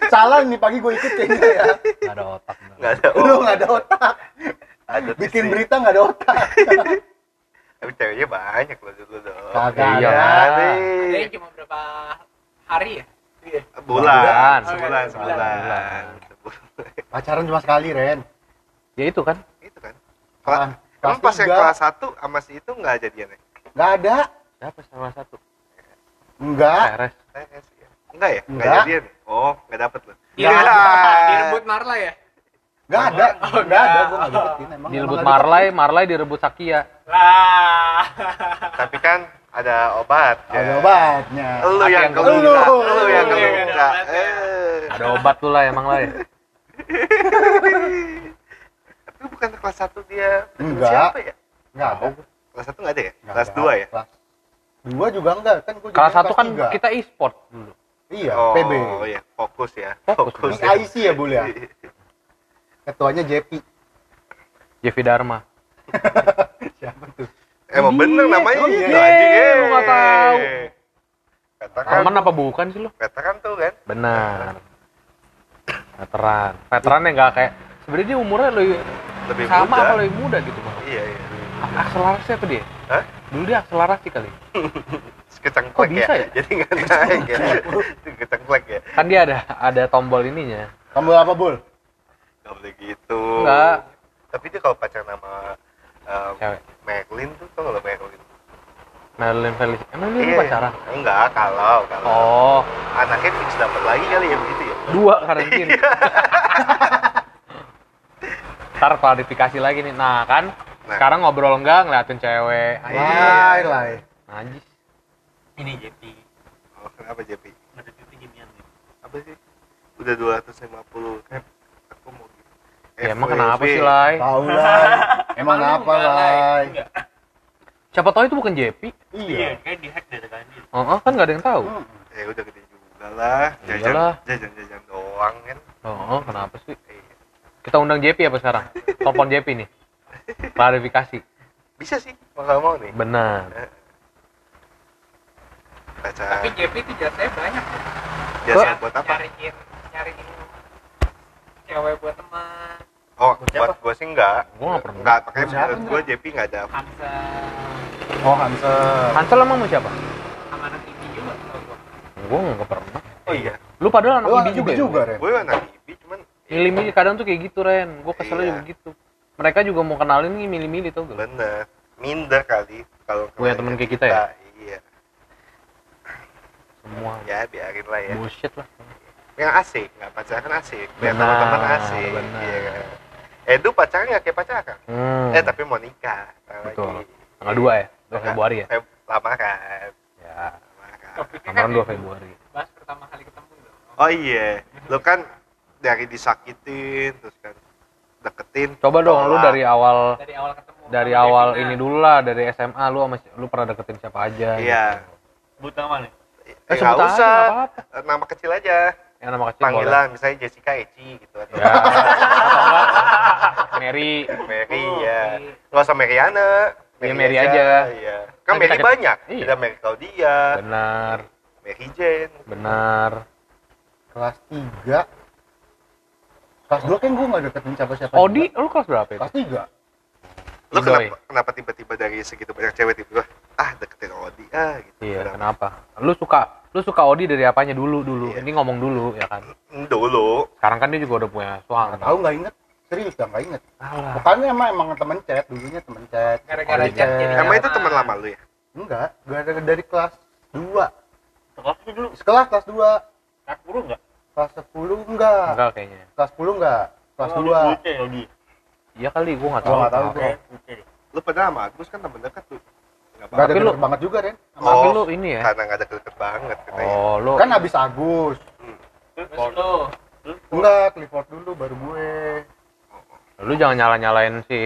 salah nih pagi gue ikut kayaknya ya Nggak ada otak. Gak ada lu nggak ada otak Ada bikin sih. berita nggak ada otak Tapi ceweknya banyak loh dulu dong. Kagak Iya. ada. Ada nih. yang cuma berapa hari ya? Iya. Bulan, Bulan. sebulan, Sebulan. sebulan. Sebulan. pacaran cuma sekali ren Ya itu kan. Itu kan. Ah, Emang kelas pas yang kelas 1 sama si itu nggak jadian ya? nggak ada Siapa salah satu? nggak Peres. TS ya? Enggak ya? Nggak Enggak. jadian? Oh, nggak dapet loh. Iya. Nggak. Direbut Marla ya? nggak ada Oh, ada nggak. gue nggak deketin emang Direbut emang Marlai, Marlai direbut Sakia. Lah. Tapi kan ada obat. deketin. ada obatnya Lu yang keluar. Lu. Yang Lu yang keluar. ada. Eh. Obat tuh lah emang lah ya. Tapi bukan kelas 1 dia Enggak. siapa ya? nggak ada Kelas 1 nggak ada ya? Nggak kelas. 2 ya? kelas dua juga enggak kan gue Kelas satu kan tiga. kita e-sport dulu. iya oh, PB iya, fokus ya. Fokus. ini IC ya bul ya <laughs> ketuanya JP Jevi Dharma. <laughs> siapa tuh Emang bener namanya oh gitu iya. anjing. Lu eh. nggak tahu. Katakan, Temen apa bukan sih lu? katakan tuh kan. Benar. Veteran. Veteran yang nggak kayak sebenarnya dia umurnya lebih, Lebih sama muda. apa lebih muda gitu bang. Iya, iya. Akselerasi apa dia? Hah? Dulu dia akselerasi kali. <laughs> Kecengklek Kok bisa ya? Jadi nggak naik ya. <laughs> Kecengklek ya. Kan dia ada ada tombol ininya. tombol apa bul Gak boleh gitu. Enggak. Tapi dia kalau pacaran sama um, Cewek. Meglin tuh tau gak lo Meglin? Madeline Felis. Emang dia Iya. pacaran? Enggak, kalau kalau Oh, anaknya fix dapat lagi kali ya begitu ya. dua karantin. Ntar klarifikasi lagi nih. Nah kan, Nah. sekarang ngobrol enggak ngeliatin cewek. Iya. lai lai Najis. Ini JP. Oh, kenapa JP? Ada JP ginian nih. Apa sih? Udah 250 kan aku mau gitu. Ya, emang FWB. kenapa sih, Lai? tahu lai <laughs> emang apa Lai? Siapa tahu itu bukan JP. Iya, iya kayak di hack deh kan dia. Oh, oh, kan nggak ada yang tahu. Hmm. Ya udah gede juga lah. Jajan, Iyalah. jajan jajan doang kan. Oh, oh, kenapa sih? Iya. Kita undang JP apa sekarang? Telepon JP nih. Klarifikasi. Bisa sih, nggak mau nih. Benar. Baca Tapi JP itu jasanya banyak. tuh. jasa buat apa? Nyariin, nyariin cewek buat teman. Oh, Buat siapa? buat gue sih enggak. Gua nggak pernah. Enggak, pakai menurut gue JP enggak ada. Hamsa oh Hansel Hansel emang mau siapa? sama anak ini juga. Gue nggak pernah. Oh iya, Lu padahal anak IBI juga, ya? juga Ren gue anak IBI cuman Milih-milih kadang tuh kayak gitu Ren. Gue keselnya Iya. juga gitu. Mereka juga mau kenalin nih milih-milih tau gak? bener minder kali kalau Punya temen ke kayak kita ya? Iya. semua ya biarin lah ya bullshit lah yang asik nggak pacaran asik biar teman-teman asik benar. iya kan Edu pacaran nggak kayak pacaran hmm. eh tapi mau nikah Betul. lagi. tanggal 2 ya 2 Enggak. Februari ya Feb- lamaran ya lamaran 2 Februari bahas pertama kali ketemu dong. oh iya lu kan dari disakitin terus kan deketin coba dong lu dari awal Dari awal ketemu. dari awal ini dulu lah dari SMA lu sama si- lu pernah deketin siapa aja iya Sebut nama nih. Eh, Eh, nggak usah nggak apa-apa. Eh, nama kecil aja yang nama kecil boleh. panggilan misalnya Jessica Eci gitu atau ya Mary. Mary Oh, ya Mary. nggak usah Mariana. Iya, Mary aja. iya. Kan Kan Mary kita- banyak. Iya. ada Mary Claudia. Benar. Mary Jane. Benar. Kelas 3 kelas 2 kan gue gak deketin siapa-siapa Odi juga. lu kelas berapa itu? Kelas 3 lu Idoy. kenapa kenapa tiba-tiba dari segitu banyak cewek tiba-tiba ah deketin Odi ah gitu. Iya Kenapa? kenapa? Lu suka lu suka Odi dari apanya? Dulu dulu. Iya. ini ngomong dulu ya kan? Hmm, dulu. Sekarang kan dia juga udah punya suami tahu gak inget serius gak gak inget Alah. bukannya emang emang temen chat dulunya temen chat. Gara-gara chat jadi emang itu teman lama lu ya? Enggak gue dari, dari kelas 2 Sekelas itu dulu. sekelas kelas 2 Kelas guru enggak? kelas 10 enggak enggak kayaknya. Kelas 10 enggak kelas Oh, 2 di Bute, di. iya kali gua nggak Gua tahu. nggak tahu, lu pernah sama Agus kan temen dekat tuh Nggak Gak ada Tapi lu- banget juga Ren. Tapi Oh, lu ini ya? karena nggak ada deket banget katanya oh lu kan habis Agus. Terus lu? Enggak Clifford dulu baru gue. Lu jangan nyala nyalain si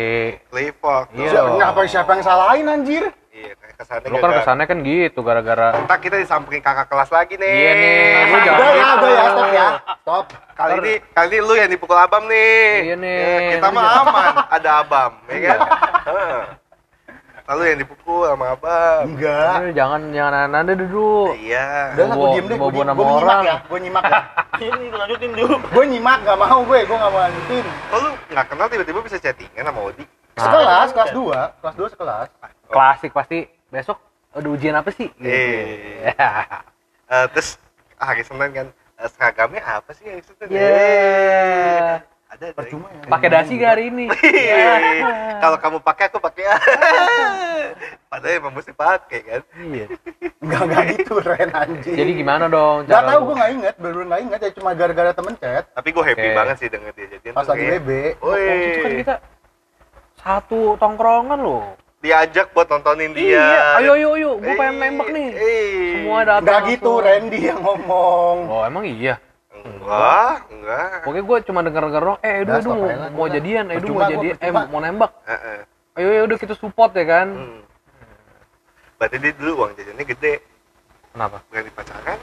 Clifford Iya. Siapa- Kenapa siapa yang salahin anjir? Iya kesannya lu kan kesannya kan gitu gara-gara Ntar kita disamperin kakak kelas lagi nih. Iya nih, lu jangan udah ya udah ya stop ya. Stop. Kali ini, kali ini lu yang dipukul abam nih. Iya nih, Ya, kita mah jangan- aman, ada abam, ya kan? Lalu yang dipukul sama abam. enggak Lu jangan jangan nanda dulu Iya. udah lah gue diem deh gue gue nyimak orang. ya gue nyimak ya <laughs> Ini lanjutin dulu. gue nyimak gak mau gue gue gak mau lanjutin Oh lu nggak kenal tiba-tiba bisa chattingan sama Odi? Nah. sekelas kelas 2 kelas 2 sekelas klasik pasti besok ada ujian apa sih. Eh. <laughs> Eh, terus hari Senin kan eh, seragamnya apa sih hari Senin? Iya. Eh, Ada. ada. percuma ya pakai dasi gak hari ini Iya. Kalau kamu pakai aku pakai. <laughs> Padahal emang mesti pakai kan. iya enggak enggak gitu Ren anjir jadi gimana dong Gak cara tau lu? gue gak inget, bener-bener gak inget ya cuma gara-gara temen chat Tapi gue happy banget sih denger dia jadian. pas lagi BB Woi. waktu itu kan kita satu tongkrongan loh diajak buat nontonin dia. iya ayo ayo ayo gue pengen nembak nih eh. semua datang Gak gitu. Randy yang ngomong oh emang iya Enggak, enggak. Pokoknya gue cuma denger-denger dong, eh Edu, Edu mau, jadian, Edu mau jadian, eh mau nembak. Heeh. Ayo ya udah kita support ya kan. Hmm. Berarti dia dulu uang jajannya gede, Kenapa? berani pacaran?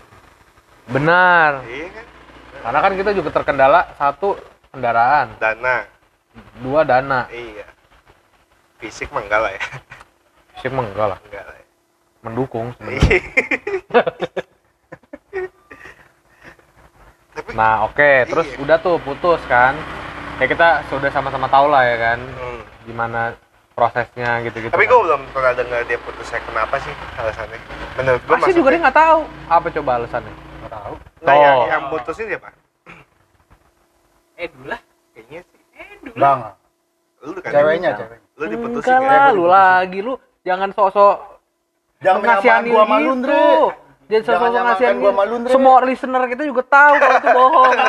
Benar. Iya kan? Karena kan kita juga terkendala satu kendaraan, Dana, dua dana. iya. Fisik mah enggak lah ya, Sip mah enggak lah, enggak lah. Ya. mendukung sebenarnya. <laughs> Iya. Tapi, Nah oke, terus Iya. udah tuh putus kan. Ya kita sudah sama-sama tahu lah ya kan, hmm. gimana prosesnya gitu-gitu. tapi kan. gue belum pernah dengar dia putusnya kenapa sih alasannya. Menurut gue Pasti juga dia nggak tahu apa coba alasannya. Gak tau Nah, yang, Oh. yang putusin siapa? eh dulu lah. Kayaknya sih. Eh dulu. Enggak enggak Lu kan Ceweknya cewek Lu diputusin Enggak ya? lah, lu lagi lu jangan sok-sok Jangan ngasihanin gua sama gitu. Lundre Jangan sok-sok nyamakan ngasihanin gua sama Lundre. Semua listener kita juga tahu kalau itu bohong. <laughs>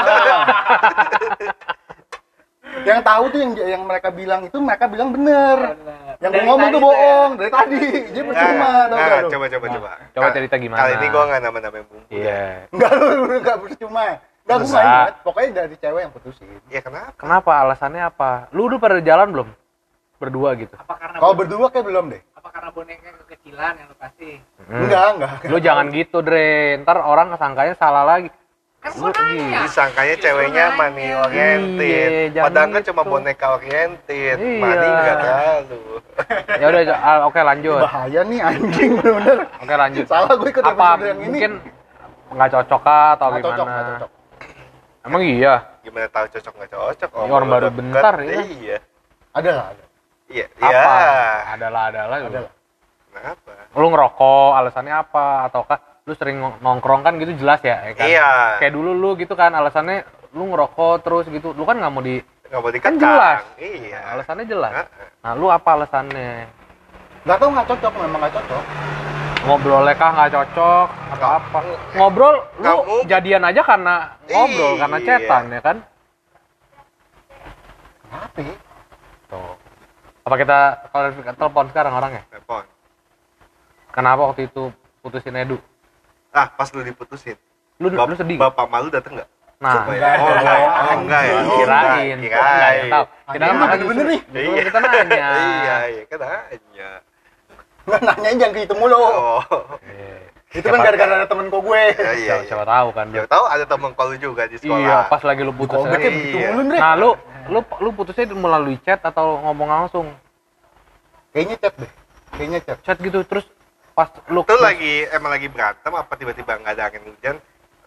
Yang tahu tuh yang yang mereka bilang itu mereka bilang bener Bener. Yang Dari gue ngomong tuh bohong dari tadi Dia percuma Nah, tau nah, coba coba coba. Coba Ka- cerita gimana. Kali ini gua nggak nama-namain bumbu. Iya. Enggak lu, lu gak percuma Enggak gue Enggak. Pokoknya dari cewek yang putusin Ya kenapa? Kenapa? Alasannya apa? Lu udah pada jalan belum? Berdua gitu. Apa karena Kalau berdua kayak belum deh apa karena boneka kekecilan yang lu kasih? Hmm. Enggak, enggak Lu jangan gitu, Dre. Ntar orang sangkanya salah lagi. Kan gua nanya. Disangkanya Justru ceweknya nanya. money oriented. Iya, Padahal kan gitu. cuma boneka oriented. Iya. Money enggak terlalu. Ya udah, ah, oke lanjut. Bahaya nih anjing bener-bener Oke lanjut. Salah gue ikut Apa yang ini mungkin nggak cocok kah atau Nggak gimana? cocok, nggak cocok Emang iya. Gimana tahu cocok nggak cocok? Ini orang baru deket, bentar, ya. Iya. Ada lah ada Iya. Apa? Iya. Adalah adalah. Adalah. Kenapa? Lu ngerokok, alasannya apa? Ataukah lu sering nong- nongkrong kan gitu jelas ya, ya kan? Iya. Kayak dulu lu gitu kan alasannya lu ngerokok terus gitu. Lu kan nggak mau di Nggak mau kan dikekang. jelas. Iya. Alasannya jelas. Nah, lu apa alasannya? Gak tau gak cocok, memang gak cocok ngobrolnya kah nggak cocok atau apa ngobrol lu Kamu- jadian aja karena ngobrol karena Iya. cetan ya kan Kenapa ya? tuh apa kita klarifikasi telepon sekarang orangnya telepon. Kenapa waktu itu putusin Edu? Ah pas lu diputusin. Lu Bap- lu sedih? bapak malu dateng nggak? Nah. Coba ya. oh enggak ya. Oh enggak ya. Oh, kirain. enggak. Yang tahu. Kita kan makanya nih. justru kita nanya. Iya iya. Kan nanya. Nanya jangan ke itu mulu. oh Itu kan siapa- gara-gara ada temen kok gue. iya iya siapa, siapa tahu kan Ya tahu ada temen kalau juga di sekolah. iya pas lagi lu putus Kok gue kayak begitu Iya. Ndre. nah lu lu lu putusnya melalui chat atau ngomong langsung Kayaknya chat deh. Kayaknya chat. chat gitu terus pas lu Itu lagi emang lagi berantem apa tiba-tiba nggak ada angin hujan?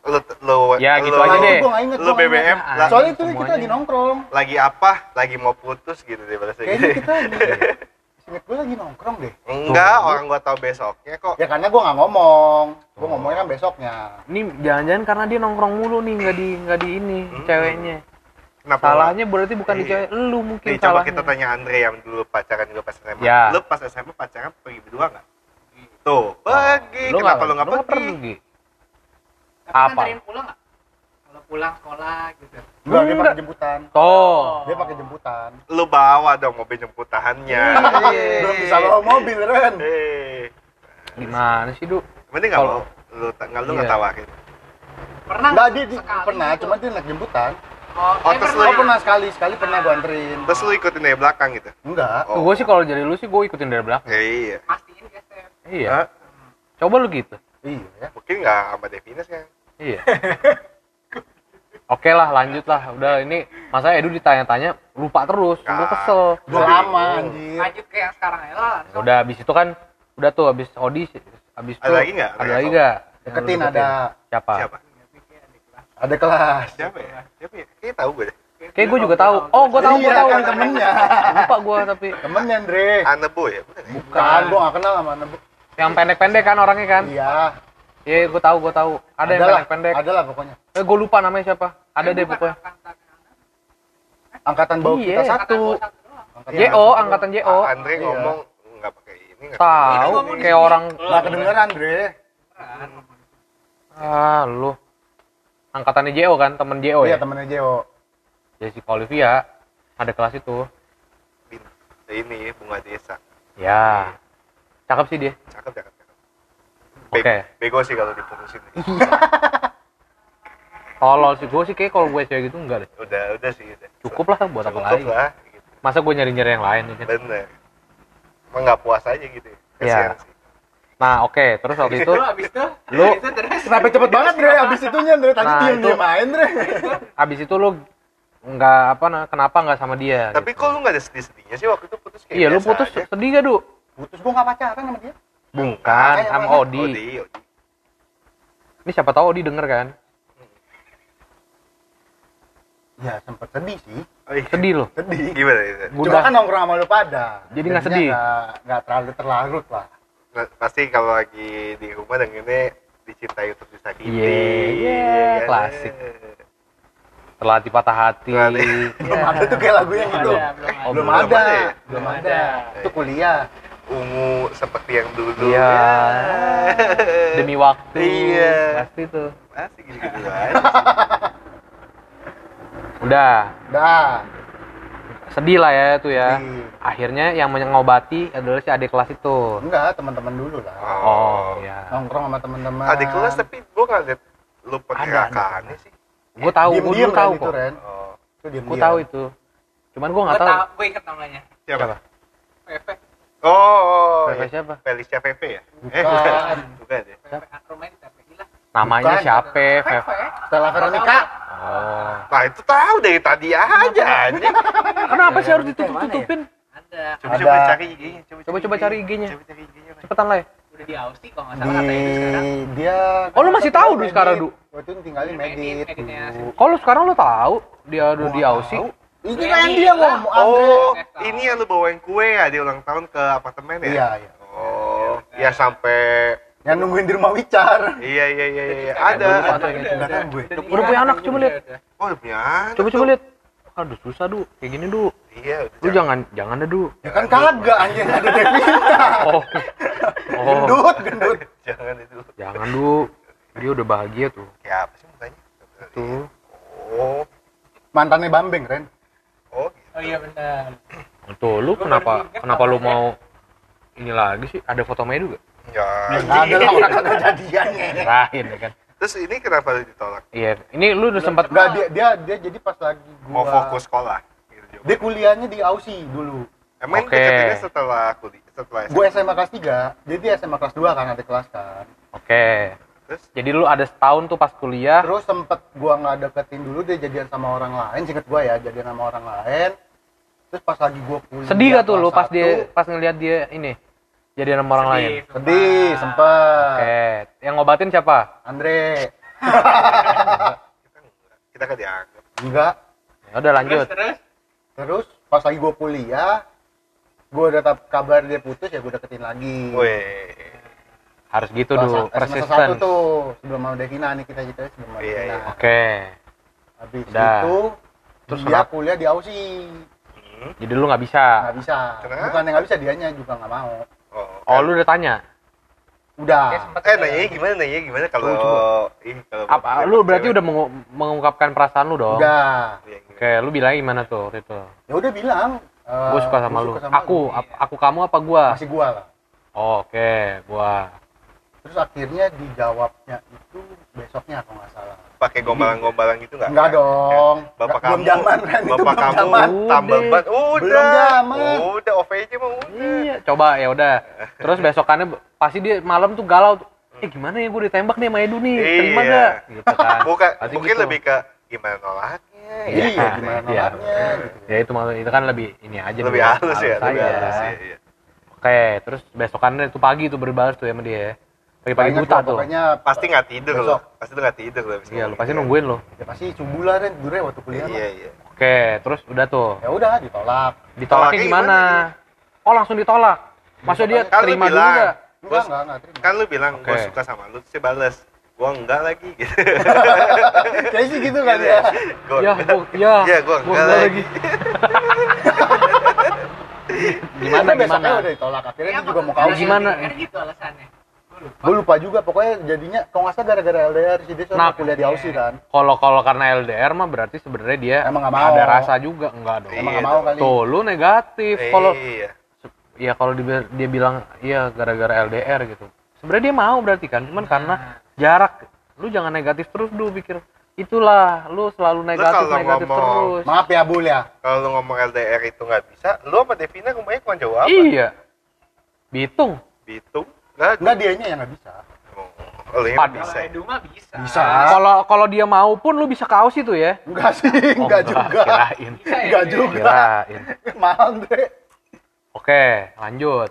Lu lu Ya, gitu lu- aja deh. Inget. Lu BBM lah. Soalnya itu kita lagi nongkrong. lagi apa? Lagi mau putus gitu deh bahasa Kayaknya gitu. kita. <laughs> Ingat gue lagi nongkrong deh. Enggak, Tuh. orang gua tahu besoknya kok. Ya karena gue nggak ngomong. Gue ngomongnya kan besoknya. ini jangan-jangan karena dia nongkrong mulu nih nggak di nggak di ini Hmm. ceweknya Kenapa? salahnya berarti bukan di Iya. cewek lu mungkin Nih coba salahnya kita tanya Andre yang dulu pacaran juga pas SMA. Ya. Lu pas SMA pacaran pergi berdua nggak? Tuh, pergi. lu Kenapa lu nggak pergi? pergi Apa? pulang? Pulang sekolah gitu. Enggak, dia Enggak. pakai jemputan. toh Dia pakai jemputan. Lu bawa dong mobil jemputahannya. Belum bisa bawa mobil, Ren. Eh, gimana sih du mending nggak Kalau- mau lu nggak lu Iya. nggak tawarin. Pernah? Enggak, dia, dia sekali pernah, gitu? cuma dia naik jemputan. Oh, Oh, eh, terus Oh, lu- pernah sekali, sekali pernah gue anterin. Terus lu ikutin dari belakang gitu. Enggak. Oh. gue sih kalau jadi lu sih gue ikutin dari belakang Ya, iya. Pastiin geser. iya Hah? coba lu gitu Iya ya. Mungkin nggak sama Devines kan? iya <laughs> oke lah lanjut lah udah ini masa Edu ditanya-tanya lupa terus gue Ah. kesel Udah lama anjir. Lanjut ke yang sekarang aja lah. Ya udah abis itu kan udah tuh abis Odi abis itu Ada lagi nggak? ada lagi nggak Yang lu Deketin ada siapa Siapa? ada kelas. Siapa ya? Siapa ya? Kayaknya tahu gue deh. kayak gue juga tahu oh gue tahu gue Iya, tahu kan temennya. lupa gue tapi Temennya Andre. Anebo ya? Bukan ya? Bukan, gua gak kenal sama Nebu. yang pendek-pendek kan orangnya kan Iya. iya gue tahu gue tahu ada yang lah, pendek-pendek Ada lah pokoknya. Eh gue lupa namanya siapa ada Eh, deh pokoknya angkatan. Angkatan bawah Iya. kita satu. JO angkatan JO Ah, Andre Iya. ngomong nggak pakai ini. nggak tahu kayak orang Nggak kedengeran, Andre. Ah lu angkatannya JO kan temen JO Iya, ya temennya JO. Jessica Olivia ada kelas itu. Ini bunga desa. ya cakep sih dia Cakep cakep. cakep. Oke. Bego, bego sih kalau diputusin. <laughs> <laughs> tolol sih gue sih kayak kalau gue cewek gitu enggak deh Udah udah sih udah. cukup lah buat apa Cukup lagi lah. Gitu. masa gue nyari-nyari yang lain ya kan? Bener. Emang nggak puas aja gitu. ya. Kasihan Iya. sih. nah oke terus waktu itu Lu abis itu, Lu- abis itu terus Kenapa cepet banget, Andre? Abis itunya, Andre. Tadi Nah, diem-diem main, Andre. abis itu lu nggak apa nah, kenapa nggak sama dia Tapi gitu. kok lu nggak ada sedih-sedihnya sih waktu itu putus kayak iya lu putus aja? sedih gak du Putus gua gak pacaran sama dia. bukan sama? Odi Odi, Odi. ini siapa tahu Odi denger kan Ya, sempet sedih sih. Oh, iya. sedih lo Sedih. Gimana itu? Cuma kan nongkrong sama lu pada. Jadi nggak sedih? Nggak, terlalu terlarut lah. Pasti kalau lagi di rumah dengernya dicintai untuk disakiti. Iya, iya, kan? klasik. terlatih patah hati. Belum ada tuh kayak lagu yang Belum itu. ada, belum ada. Oh, belum belum ada. ada ya? Belum ada. Itu kuliah. Ungu seperti yang dulu. Iya. demi waktu Iya. pasti tuh Pasti gitu-gitu aja. <laughs> udah Dah. sedih lah ya tuh ya Sedih. akhirnya yang mengobati adalah si adik kelas itu Enggak, teman-teman dulu lah. oh ya Nongkrong sama teman-teman. Adik kelas tapi gua nggak liat lu pergerakannya sih. gue tahu gue dulu tahu kan itu, kok Ren. Oh. Itu diem gue tahu itu cuman gue Gue nggak tahu tau, gue inget namanya. Siapa? Siapa? Pepe. Oh, oh Pepe iya. siapa Felicia Pepe ya? Bukan. Eh, bukan. Bukan ya? Pepe lah. Namanya Bukan. siapa Fev. Stella Veronica. oh Nah, itu tahu dari tadi aja anjing. kenapa sih harus ditutup tutupin Ada. Coba coba cari IG-nya. Coba coba cari IG-nya. Coba cari IG-nya. Pak. cepetan lah ya Udah di Aussie kalau nggak Di salah katanya itu sekarang. dia Oh, lu masih tahu, Du, Medit. sekarang, Du? Waktu itu tinggalin Medit, dulu. kok lu sekarang lu tahu dia Gua di tahu. Ini kan dia lah. ngomong Andre. Oh, ini yang lu bawain kue ya di ulang tahun ke apartemen ya? Iya, iya. Oh, ya sampai Yang nungguin di rumah Wicar. Iya iya iya iya ada. gue. Udah punya anak, coba lihat. Oh, udah punya anak coba coba lihat aduh susah du kayak gini du Iya, Lu jangan jangan deh, Du. Ya kan kagak anjing ada Devina. Oh. Oh. <laughs> Gendut, gendut. <laughs> jangan itu. Jangan, Du. Dia udah bahagia tuh. Kayak apa sih mukanya? Tuh. Oh, Mantannya Bambeng, Ren. oh gitu. Oh iya benar. Tuh, lu kenapa kenapa lu mau ini lagi sih? Ada foto Medu gak? Ya. Enggak ada lah orang kagak jadiannya. Kirain ya kan. Terus ini kenapa lu ditolak? Iya, ini lu udah sempat Enggak dia dia dia jadi pas lagi gua Mau fokus sekolah? Gitu. Dia kuliahnya di Aussie dulu. Emang Oke. deketinnya setelah kuliah, setelah Gue SMA kelas 3, jadi SMA kelas 2 kan ada kelas kan. Oke. Terus? Jadi lu ada setahun tuh pas kuliah. Terus sempet gua nggak deketin dulu dia jadian sama orang lain, singkat gua ya, jadian sama orang lain. Terus pas lagi gua kuliah. Sedih gak tuh lu pas dia pas ngelihat dia ini jadi sama orang lain? Sedih, Sedih, sempet. Oke. Yang ngobatin siapa? Andre. <laughs> kita kan dianggap. Enggak. Ya udah lanjut. Terus terus. Terus pas lagi gua kuliah, gua udah dapet kabar dia putus ya gua deketin lagi. Weh. Harus gitu dulu, semester satu persisten. tuh sebelum mau Devina nih kita ceritanya sebelum mau Iya, Devina. iya. Oke. Habis Udah. itu Terus dia kenapa? kuliah di Aussie. Hmm. Jadi lu nggak bisa. Nggak bisa. Kenapa? Bukan yang nggak bisa, dianya juga nggak mau. Oh, Oh, lu udah tanya. Udah. Ya, sempet Eh, nanya gimana? Nanya gimana kalau ih kalau Apa lu berarti udah mengu- mengungkapkan perasaan lu dong? Udah. Iya, gimana? Oke, lu bilang gimana tuh waktu itu? Ya udah bilang. eh, Gue suka sama gua lu. suka sama aku, ap- aku kamu apa gua? Masih gua lah. Oh, Oke, gua. Terus akhirnya dijawabnya itu besoknya kalau nggak salah. Pakai gombalan-gombalan gitu nggak? Enggak dong. Bapak Nggak- belum kamu, zaman kan itu bapak belum kamu zaman. tambal Udah. ban, udah, Belum zaman. udah OVJ mah udah. Iya, coba ya udah. Terus besokannya pasti dia malam tuh galau. Eh gimana ya gue ditembak nih sama Edu nih, terima Iya. gak? Gitu kan. Bukan, Pasti mungkin gitu. lebih ke gimana nolaknya, Iya, ya. gimana iya. nolaknya gitu. Ya itu maksud itu kan lebih ini aja lebih dulu, halus ya, lebih halus ya. iya. Oke, terus besokannya itu pagi tuh berbalas tuh sama dia. Pagi-pagi Banyak buta lah, tuh. Pokoknya Pasti nggak tidur Besok. loh, pasti lu nggak tidur loh. Iya, lu ngomong pasti gitu. nungguin lo. ya pasti subuh lah dulu ya waktu kuliah. Iya, iya. Oke, terus udah tuh. Ya udah ditolak. Ditolaknya Tolaknya gimana? gimana Oh, langsung ditolak. Maksudnya dia Kan lu terima dulu? Enggak, Bos, enggak, enggak terima. Kan lu bilang Oke. gue suka sama lu, dia bales. Gua enggak lagi gitu. <laughs> Kayak sih gitu kan ya. Gua Ya, enggak. gua, ya, Iya, gua enggak lagi. Gimana, gimana? udah ditolak. Akhirnya dia Kenapa? juga mau kawin. gimana? Gitu alasannya. Gue lupa juga, pokoknya jadinya kalau nggak salah gara-gara LDR sih dia Nah, kuliah di Aussie kan. Kalau kalau karena LDR mah berarti sebenarnya dia Emang nggak mau. ada rasa juga enggak dong. Emang Iya nggak mau dong. kali. Tuh, lu negatif. Kalau Iya. ya kalau dia, dia bilang iya gara-gara LDR gitu. Sebenarnya dia mau berarti kan, cuman karena jarak. Lu jangan negatif terus dulu pikir. Itulah, lu selalu negatif kalau negatif ngomong- terus. Maaf ya Bul ya. Kalau lu ngomong LDR itu nggak bisa, lu sama Devina rumahnya kurang jauh apa? Iya. Bitung. Bitung? Nggak, Enggak dianya yang nggak bisa. Oh, lu yang Pad- bisa. Ya? Edu mah bisa. Bisa. Kalau kalau dia mau pun lu bisa kaos itu ya. Enggak sih, Oh, enggak juga. Kirain. Bisa ya, Enggak Edu? juga. Kirain. Mahal deh. Oke, lanjut.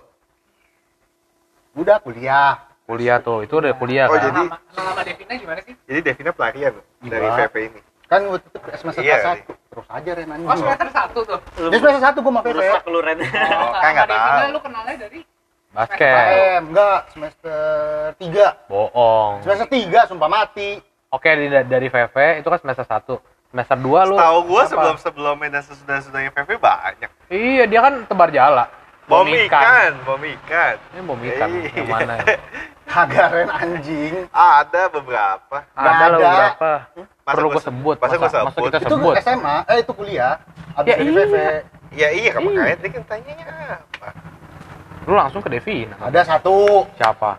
Udah kuliah. Kuliah tuh, itu udah kuliah Oh, kan. jadi- Nama, Devina gimana sih? Jadi Devina pelarian dari Iya. VP ini. Kan waktu itu semester Iya. satu. Terus aja Ren anjing. Oh semester satu tuh. Dia semester satu gue mau VP. Rusak lu Ren. Oh, kan nggak sama Devina tahu. lu kenalnya dari Basket. KM, enggak, semester 3. Bohong. Semester 3 sumpah mati. Oke, di, dari VV itu kan semester 1. Semester 2 lu Tahu gua apa? sebelum sebelumnya dan sesudah sesudahnya VP banyak. Iya, dia kan tebar jala. Bom ikan, bom ikan. Ini bom ikan Iya. yang mana? <laughs> Kagak Ren anjing. Ada beberapa. Ada ada. beberapa. Masa Perlu gua gue se- sebut. masa gua masa sebut? kita Itu sebut? SMA, eh itu kuliah. Abis Ya dari iya. Ya iya, kan Iya. makanya dia kan tanyanya apa? Lu langsung ke Devin. Ada satu, Siapa?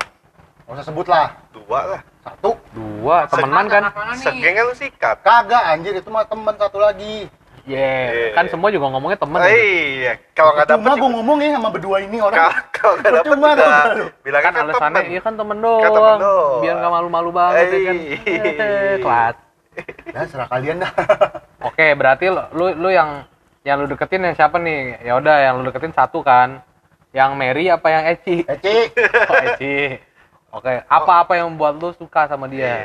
nggak usah sebut lah. Dua lah. Satu. Dua, temenan kan? Anak mana nih? Segeng kan lu sikat. Kagak anjir itu mah temen satu lagi. Yeah. Iya. Kan semua juga ngomongnya temen. Oh, gitu. iya, kalau nggak dapet Cuma gue ngomongin sama berdua ini orang. kalau nggak dapet juga lu. bilangnya Kan kan alasannya temen. iya kan temen doang. Kan temen doang. Biar nggak malu-malu banget ya kan. Iya. <laughs> Eh, Kelas. Ya serah kalian dah. Oke, berarti lu lu, lu yang yang lu deketin yang siapa nih? Ya udah, yang lu deketin satu kan. Yang Mary apa yang Eci? Eci. <laughs> Oh, Eci. Oke, apa-apa yang membuat lu suka sama Iya, dia? iya.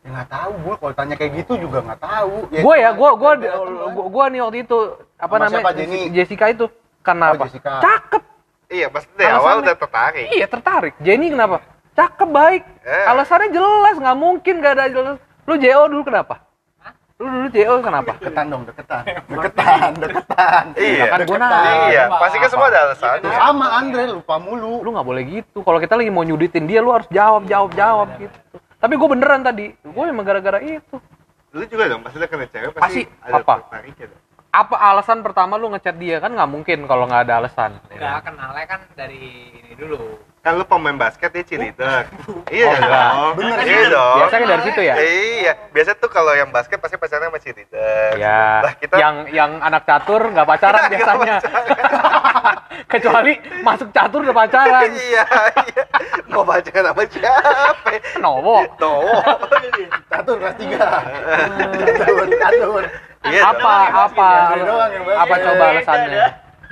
Ya nggak tahu gue kalau tanya kayak gitu juga nggak tahu. Gue ya, gue gue gue nih waktu itu apa Sama namanya? siapa? Jessica itu. Karena Oh, apa? Jessica. Cakep. Iya, pasti dari awal Alasannya- udah tertarik. Iya, tertarik. Jenny kenapa? Cakep baik. Eh. Alasannya jelas, nggak mungkin gak ada jelas. Lu JO dulu kenapa? Lu dulu JO kenapa? Deketan dong, deketan. <laughs> Deketan, deketan. Iya. kan gua Deketan. nanya. Iya, pasti kan semua ada alasan. Sama Andre lupa mulu. Lu nggak boleh gitu. Kalau kita lagi mau nyuditin dia, lu harus jawab, jawab, jawab gitu. Tapi gue beneran tadi. Gue emang gara-gara itu. Lu juga dong, pasti lu kena cewek Pasti. pasti ada Apa? tertariknya dong. Apa alasan pertama lu ngechat dia? Kan nggak mungkin kalau nggak ada alasan. Enggak kenalnya kan dari ini dulu. Kan lu pemain basket dia cheerleader. Iya Oh, enggak. dong. Bener. Iya dong. Biasanya dari situ ya? Iya, biasa tuh kalau yang basket pasti pacarnya sama cheerleader. Ya, Lah kita yang yang anak catur nggak pacaran biasanya. <laughs> Kecuali masuk catur udah pacaran. iya, iya. Mau pacaran sama siapa? Nowo. Tuh. Catur kelas 3. Catur, catur. Iya apa dong. apa apa coba alasannya?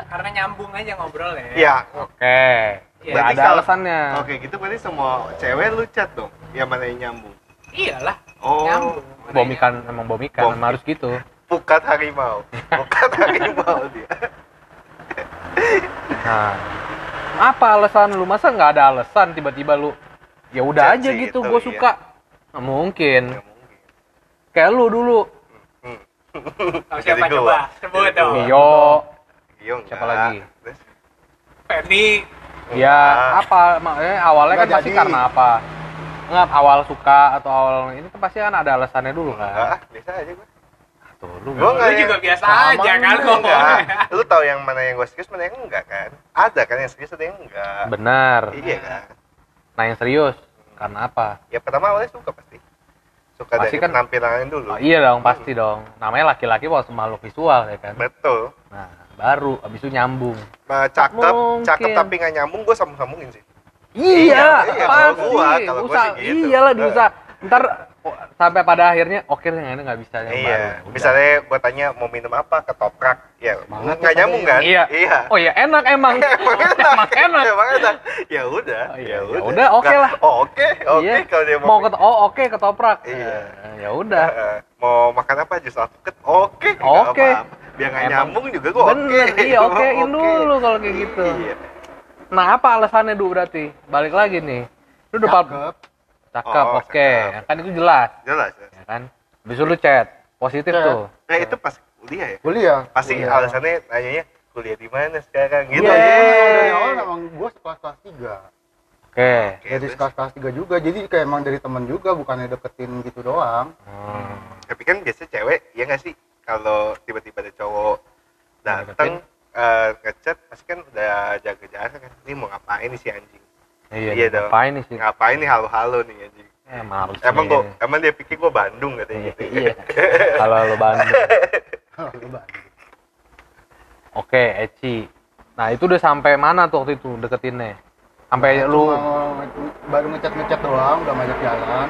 Karena nyambung aja ngobrol ya. Iya. Oke. Iya. Nggak ada kalau- alasannya. Oke, gitu berarti semua cewek lu chat dong. Yang mana yang nyambung? Iyalah. Oh, Nyambung. Bom ikan emang bom ikan Bom. emang harus gitu. pukat harimau. Pukat <laughs> harimau dia. Nah, apa alasan lu? Masa nggak ada alasan tiba-tiba lu? Ya udah aja sih gitu, itu, gue iya. suka. Nggak mungkin. Kayak lu dulu. Tahu siapa Jadi gua. coba? Sebut dong. Mio. Iya, Siapa lagi? Terus? Ya Enggak. apa? Makanya awalnya kan Nggak pasti jadi. karena apa? Nggak awal suka atau awal ini kan pasti kan ada alasannya dulu Enggak, kan. ah, biasa aja gua. Tuh, lu nggak Lu juga biasa aja kan enggak. Enggak. <laughs> Lu tahu yang mana yang gue serius, mana yang enggak kan? Ada kan yang serius, ada yang enggak. benar. Iya kan? Nah yang serius karena apa? Ya pertama awalnya suka pasti. Suka Pasti dari kan- penampilannya dulu. Oh, iya dong pasti dong. Namanya laki-laki waktu makhluk visual ya kan. Betul. Nah baru abis itu nyambung. Nah, cakep, Mungkin. cakep tapi nggak nyambung, gue sambung-sambungin sih. Iya, iya, kalau pasti. gua- kalau gua Usah, sih gitu. iyalah diusah. Ntar oh, sampai pada akhirnya oke yang ini nggak bisa yang iya. baru. Misalnya gue tanya mau minum apa, ketoprak. Ya, nggak ya, nyambung kan? Iya. Iya. Oh ya enak <laughs> emang. Emang enak. Emang enak. Emang enak. Ya udah. Oh, iya, ya ya udah. oke Nggak- lah. Oh, oke. Oke Iya. kalau dia mau mau. ket oh oke ketoprak. Iya. Eh, ya udah. Eh, mau makan apa jus alpukat? Oke. Oke. Biar nggak nyambung juga gue oke. Bener, iya <laughs> oke. dulu kalau kayak gitu. Iya. Nah apa alasannya dulu berarti? Balik lagi nih. Lu udah Cakep. cakep, Oh, oke. cakep. Kan itu jelas, Jelas. jelas. ya kan? Itu lu chat, positif Chat. tuh. Nah, itu pas kuliah ya? Kuliah. Pasti Kuliah. alasannya nanyanya kuliah di mana sekarang gitu. Iya, Iya. iya, dari awal emang gue sekelas kelas 3 Oke. Dari terus? sekelas kelas 3 juga, jadi kayak emang dari temen juga, bukannya deketin gitu doang Hmm. Tapi kan biasanya cewek, ya nggak sih? Kalau tiba-tiba ada cowok dateng eh, ngechat, pasti kan udah jaga jarak kan. Ini mau ngapain nih si anjing? Iya, Iya dong. Ngapain nih sih? Ngapain nih halo-halo nih anjing? Eh, Emang gua, emang dia pikir gua Bandung katanya Iya, gitu. iya. Kalau lu Bandung. <laughs> Oke, Eci. Nah, itu udah sampai mana tuh waktu itu deketinnya? Sampai lu Cuma baru ngechat-ngechat doang, udah ngajak jalan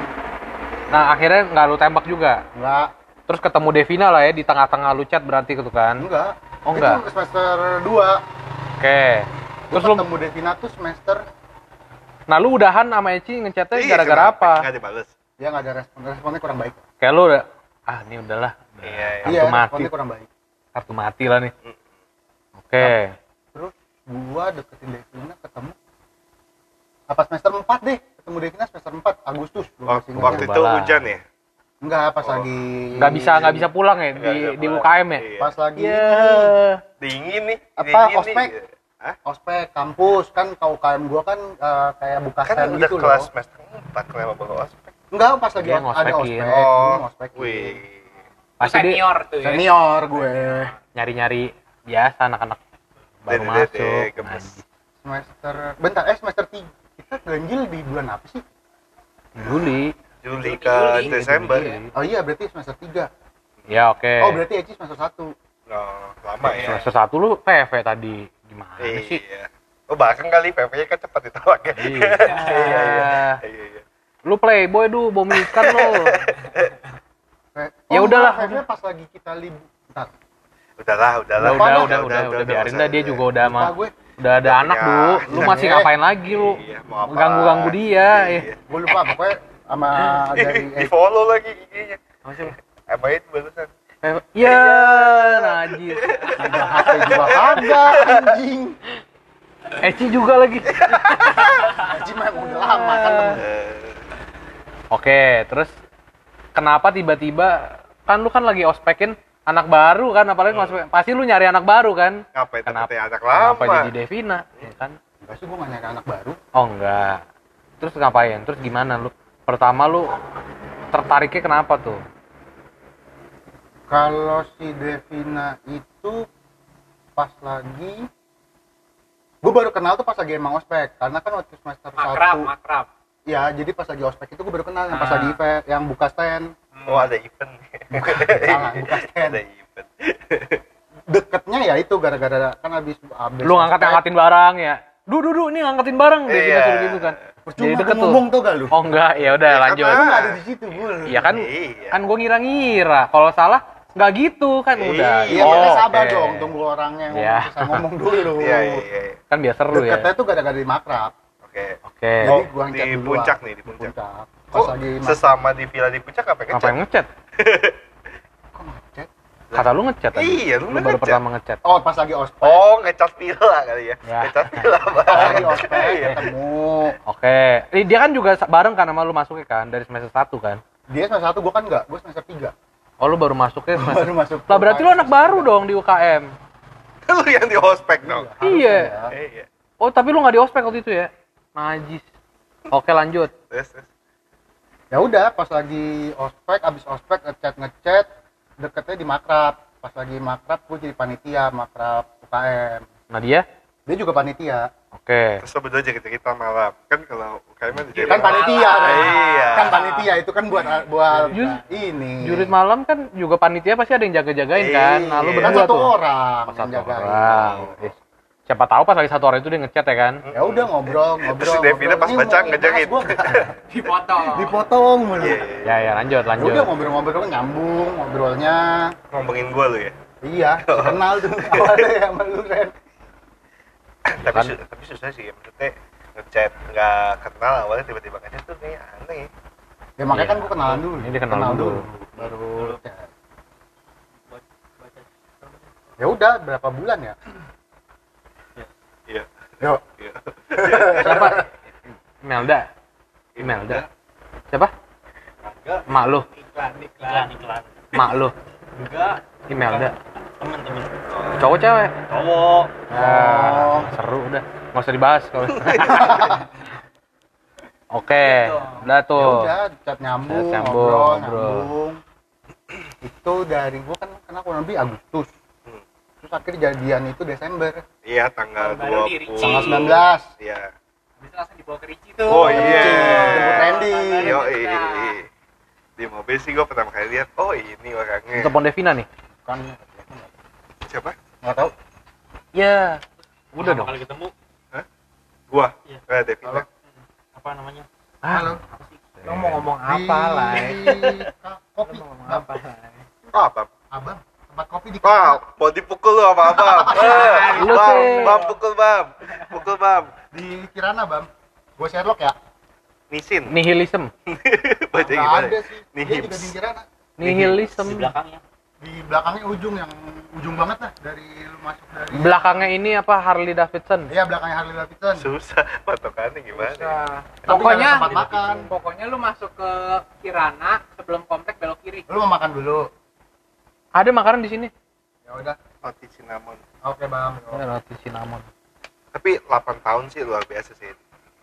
Nah, akhirnya nggak lu tembak juga. Enggak, Terus ketemu Devina lah ya di tengah-tengah lu chat berarti gitu kan. enggak Oh, enggak. Itu semester 2 Oke. Terus Terus lu ketemu Devina tuh semester nah lu udahan sama Eci ngechatnya Iya, gara-gara apa? Nggak dibales. Dia nggak ada respon, responnya kurang baik Kayak lu udah ah ini udahlah. Udah Iya, iya. Kartu Iya, mati. responnya kurang baik Kartu mati lah nih. Mm. Oke. Terus gua deketin Devina ketemu apa semester 4 deh ketemu Devina semester 4 Agustus gua Wak- masih ingat. Waktu itu hujan ya? Enggak pas Oh. lagi Nggak bisa nggak bisa pulang ya Nggak di di. UKM ya? Iya. pas lagi Iya. Dingin nih. Apa, dingin ospek? Nih. Hah? ospek kampus kan kau UKM gua kan eh, kayak buka Kan stand udah gitu kelas loh semester 4 kenapa baru ospek? enggak pas lagi Dia ada ospek Oh, gua ngospekin. wih. Pasti senior tuh ya. senior gue nyari-nyari biasa anak-anak baru masuk. gemes. Anjing. semester bentar eh semester 3 kita ganjil di bulan apa sih Juli. Juli ke Juli. Desember. Juli. oh iya berarti semester 3 Ya oke. oh berarti Eci semester 1 Oh, lama ya. Semester satu lu PV tadi gimana sih? Iya. Oh, bahkan kali PP-nya kan cepat ditolak ya. <laughs> Iya. iya, iya. Iya, iya. Lu playboy du bom ikan lu. <laughs> Ya oh, udahlah. kayaknya pas lagi kita libur bentar Udahlah, udahlah. Udah, udah, udah, udah, udah, biarin dah dia juga udah mah. gue Udah ada anak du, lu masih ngapain lagi lu? Iya? Ganggu-ganggu dia. Iya. gue lupa pokoknya sama <laughs> dari Di follow lagi IG-nya. Apa sih? Apa itu barusan? PV. Iya, najis. megang HP juga kagak anjing Eci juga lagi. <laughs> anjing mah udah lama kan temen. Eh, Oke, terus kenapa tiba-tiba kan lu kan lagi ospekin anak baru kan apalagi ospek- pasti lu nyari anak baru kan Ngapain kenapa dapetin anak lama? kenapa jadi Devina ya kan enggak sih gue gak nyari anak baru oh enggak terus ngapain terus gimana lu pertama lu tertariknya kenapa tuh kalau si Devina itu pas lagi gue baru kenal tuh pas lagi emang ospek karena kan waktu semester Makrab, satu makrab. ya jadi pas lagi ospek itu gue baru kenal yang pas Ah. lagi event yang buka stand Oh ada event. salah buka stand ada event. deketnya ya itu gara-gara kan habis habis lu ngangkat ngangkatin barang ya du du du ini ngangkatin barang Devina Iya. suruh gitu kan percuma jadi deket tuh. ngomong tuh gak lu? Oh enggak. Ya udah Ya, lanjut. gak ada di situ gue Iya kan? Iya. kan gue ngira-ngira. Kalau salah nggak gitu. Kan udah. Iya, iya kita Oh, sabar oke. dong tunggu orangnya yang Iya. ngomong, bisa ngomong dulu. <laughs> Iya iya iya. kan biar seru ya. Deketnya tuh gara-gara di makrab. Oke. oke. Jadi Oh, gua di puncak nih di di puncak. puncak. Pas Oh, lagi makrab sesama di villa di puncak apa ngapain ngechat? ngechat kok <laughs> ngechat kata lu ngechat tadi Iya, lu lu baru ngechat. pertama ngechat oh pas lagi ospek Oh, ngechat villa kali ya. Ya. Ngechat <laughs> villa pas lagi Bang. ospek Iya. ketemu oke Ih, dia kan juga bareng kan sama lu masuknya kan dari semester 1 kan dia semester satu gue kan enggak gue semester tiga oh lu baru masuknya semester baru masuk lah berarti lu anak baru dong di UKM <laughs> Lu yang di ospek dong. Iya. ya. Iya. oh tapi lu nggak di ospek waktu itu ya najis oke lanjut ya udah pas lagi ospek abis ospek ngechat ngechat deketnya di makrab pas lagi makrab gue jadi panitia makrab UKM nah dia dia juga panitia oke Terus lo berdua jadi kita malam. Kan kalau UKM kan jadi kan panitia kan? Iya. kan panitia itu kan buat buat Jus- ini jurit malam kan juga panitia pasti ada yang jaga-jagain kan nah lu Iya. kan berdua satu tuh orang Oh, yang satu jagain. orang siapa tahu pas lagi satu orang itu dia ngechat ya kan ya udah ngobrol ngobrol Terus si Devina pas baca gua, Dipotong. dipotong mulu Iya, iya. ya ya lanjut Ya lanjut udah ngobrol-ngobrol nyambung ngobrolnya Ngomongin gua lu ya. iya <laughs> kenal tuh <laughs> awalnya ya sama lu Ren tapi Kan- su- tapi susah sih maksudnya ngechat nggak kenal awalnya tiba-tiba ngechat tuh kayak aneh. ya makanya Iya. kan gua kenalan dulu Ini dia kenalan dulu. baru chat. ya udah berapa bulan ya Iya. siapa? Melda Melda siapa? Mak lu. Iklan, iklan. iklan mak lu. Enggak. Imelda. Temen cowok cewek? Cowok. Ah, seru udah. Nggak usah dibahas kalau <laughs> oke udah ya tuh udah chat nyambung, Chat nyambung, ngobrol ngobrol. nyambung. Itu dari gua kan kenal kurang lebih Agustus. Hmm. Terus akhirnya jadian itu Desember Iya tanggal 20. Ricci. tanggal 19 Iya. Habis itu langsung dibawa ke Ricci tuh. Oh iya. Jemput Randy. Yo Di mobil sih gua pertama kali lihat, oh ini orangnya. telepon Devina nih kan Siapa? nggak tahu ya udah dong kali ketemu Gua. Iya. Eh, Devina. apa namanya ah, Lo mau ngomong apa lah? kopi Lo mau ngomong apa lah? Apa? abang tempat kopi di Wah, mau dipukul lu apa abang? <laughs> Eh, Lu bam, sih. bam, pukul bam, pukul bam. di Kirana bang gue Sherlock ya Nisin. nihilism <laughs> Baca gimana? ada sih dia Nihims. juga di Kirana nihilism di belakangnya di belakangnya ujung yang ujung banget lah dari lu masuk dari belakangnya ini apa Harley Davidson iya belakangnya Harley Davidson Susah, patokannya gimana? Susah. Tapi Pokoknya makan pokoknya lu masuk ke Kirana sebelum komplek belok kiri. lu mau makan dulu ada makanan di sini ya udah Roti cinnamon. oke bang Ya, roti cinnamon Tapi 8 tahun sih luar biasa sih.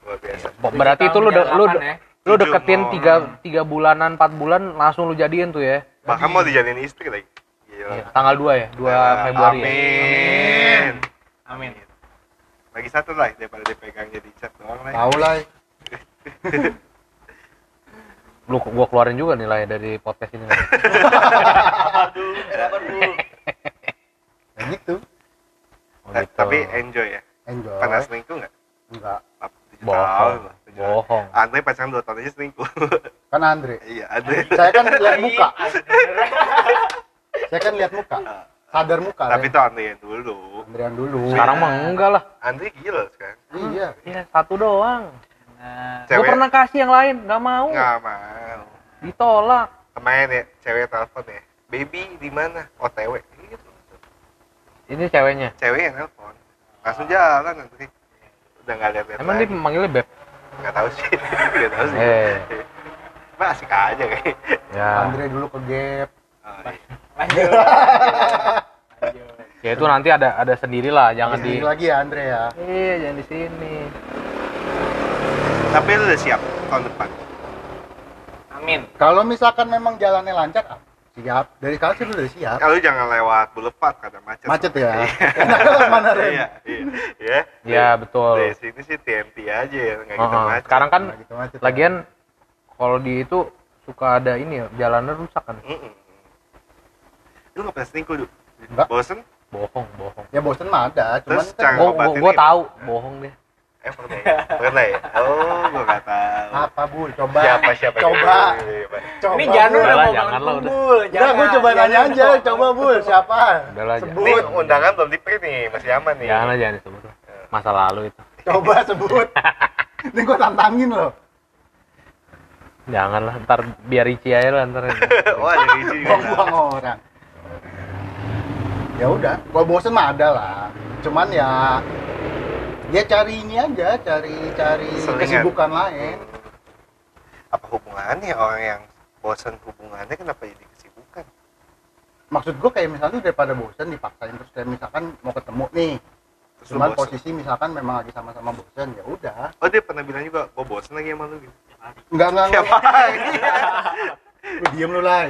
Luar biasa. berarti itu lu de- lu de- ya. lu deketin tiga tiga bulanan empat bulan langsung lu jadiin tuh ya Bahkan mau dijadiin istri lagi. Gila. Iya, tanggal 2 ya 2 Nah, Februari ya? Amin. Amin. Lagi satu lah daripada dipegang jadi chat doang lah. tahu lah <laughs> lu gua keluarin juga nilai dari podcast ini <laughs> aduh dulu ya gitu. Oh, Eh, gitu. Tapi enjoy ya. enjoy. Pernah selingkuh nggak? enggak. Bohong. bohong. Andre pacaran 2 tahun aja selingkuh. <laughs> kan Andre. Iya, Andre. saya kan lihat muka. <laughs> Saya kan lihat muka. Sadar muka Tapi itu Andre yang dulu. Andrean dulu. Sekarang mah enggak lah. Andre gila sekarang. iya. Iya satu doang Nah, gua Cewek pernah kasih yang lain nggak mau nggak mau. ditolak Kemarin ya, cewek telepon ya. Baby di mana? OTW. Gitu. ini ceweknya Cewek yang telepon. Langsung jalan nanti. Udah nggak lihat-lihat emang dia lagi. manggilnya beb Nggak tahu sih. <laughs> Nggak tahu sih. Eh. Cuma asik aja kayak. ya Andre dulu ke Gap lanjut lanjut <laughs> Ya itu nanti ada ada sendiri lah, jangan di Di lagi ya Andre ya. Iya, jangan di sini. Tapi lu udah siap tahun depan. amin Kalau misalkan memang jalannya lancar, ah, siap. Dari sekarang sih udah siap. Kalau jangan lewat Boulevard karena macet. Macet ya. <laughs> Lewat mana Ren? Iya, iya. Ya. Ya, betul. Dari sini sih TNT aja ya, nggak gitu Heeh. macet. Sekarang kan Nggak gitu macet ya. lagian kalau di itu suka ada ini ya, jalannya rusak kan. Mm-mm. Lu nggak pernah selingkuh? Enggak. Bosen? Bohong, bohong. Ya bosen mah ada, cuman Terus kan Gua, gua, gua tahu, bohong deh. Eh, pernah ya? Pernah ya? Oh, gua nggak tahu. apa bu? Coba. Siapa, siapa? Coba. Siapa? Coba. ini Janu Bu. udah mau jangan bangun lah, udah. kumpul Enggak, gue coba nanya aja. Coba bu, siapa? Udah lah, Sebut. Ini undangan belum di print nih, masih aman nih. Jangan jangan disebut. Masa lalu itu. Coba sebut. <laughs> Ini gue tantangin loh. Jangan lah, ntar biar Ricci aja lah ntar. <laughs> Wah, isi juga. Buang-buang orang. Ya udah, kalau bosen mah ada lah. Cuman ya ya cari ini aja, cari cari Selingan. kesibukan lain. Apa hubungannya orang yang bosan hubungannya kenapa jadi kesibukan? Maksud gue kayak misalnya daripada bosen dipaksain terus kayak misalkan mau ketemu nih. Terus Cuman posisi misalkan memang lagi sama-sama bosen ya udah. Oh, dia pernah bilang juga, gua bosan lagi sama lu gitu. Enggak enggak enggak. Lu diem lu lah.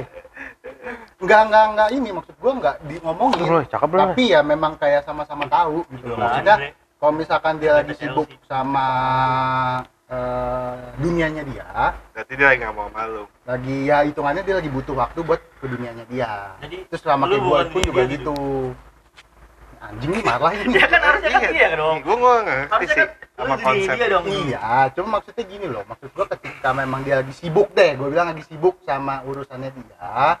Enggak enggak enggak ini maksud gua enggak di ngomongin. Loh, cakep. Tapi ya memang kayak sama-sama tahu gitu loh. Maksudnya kalau misalkan dia lagi sibuk sama eh, dunianya dia, Berarti dia lagi nggak mau malu. lagi ya hitungannya dia lagi butuh waktu buat ke dunianya dia. Jadi, Terus selama kayak gue pun dia juga gitu. gitu. Anjing nih marah ini. Ya kan harusnya kan dia dong. Gue nggak ngerti sih kan sama konsep. dia dong. Iya, cuma maksudnya gini loh. Maksud gua ketika memang dia lagi sibuk deh, gue bilang lagi sibuk sama urusannya dia.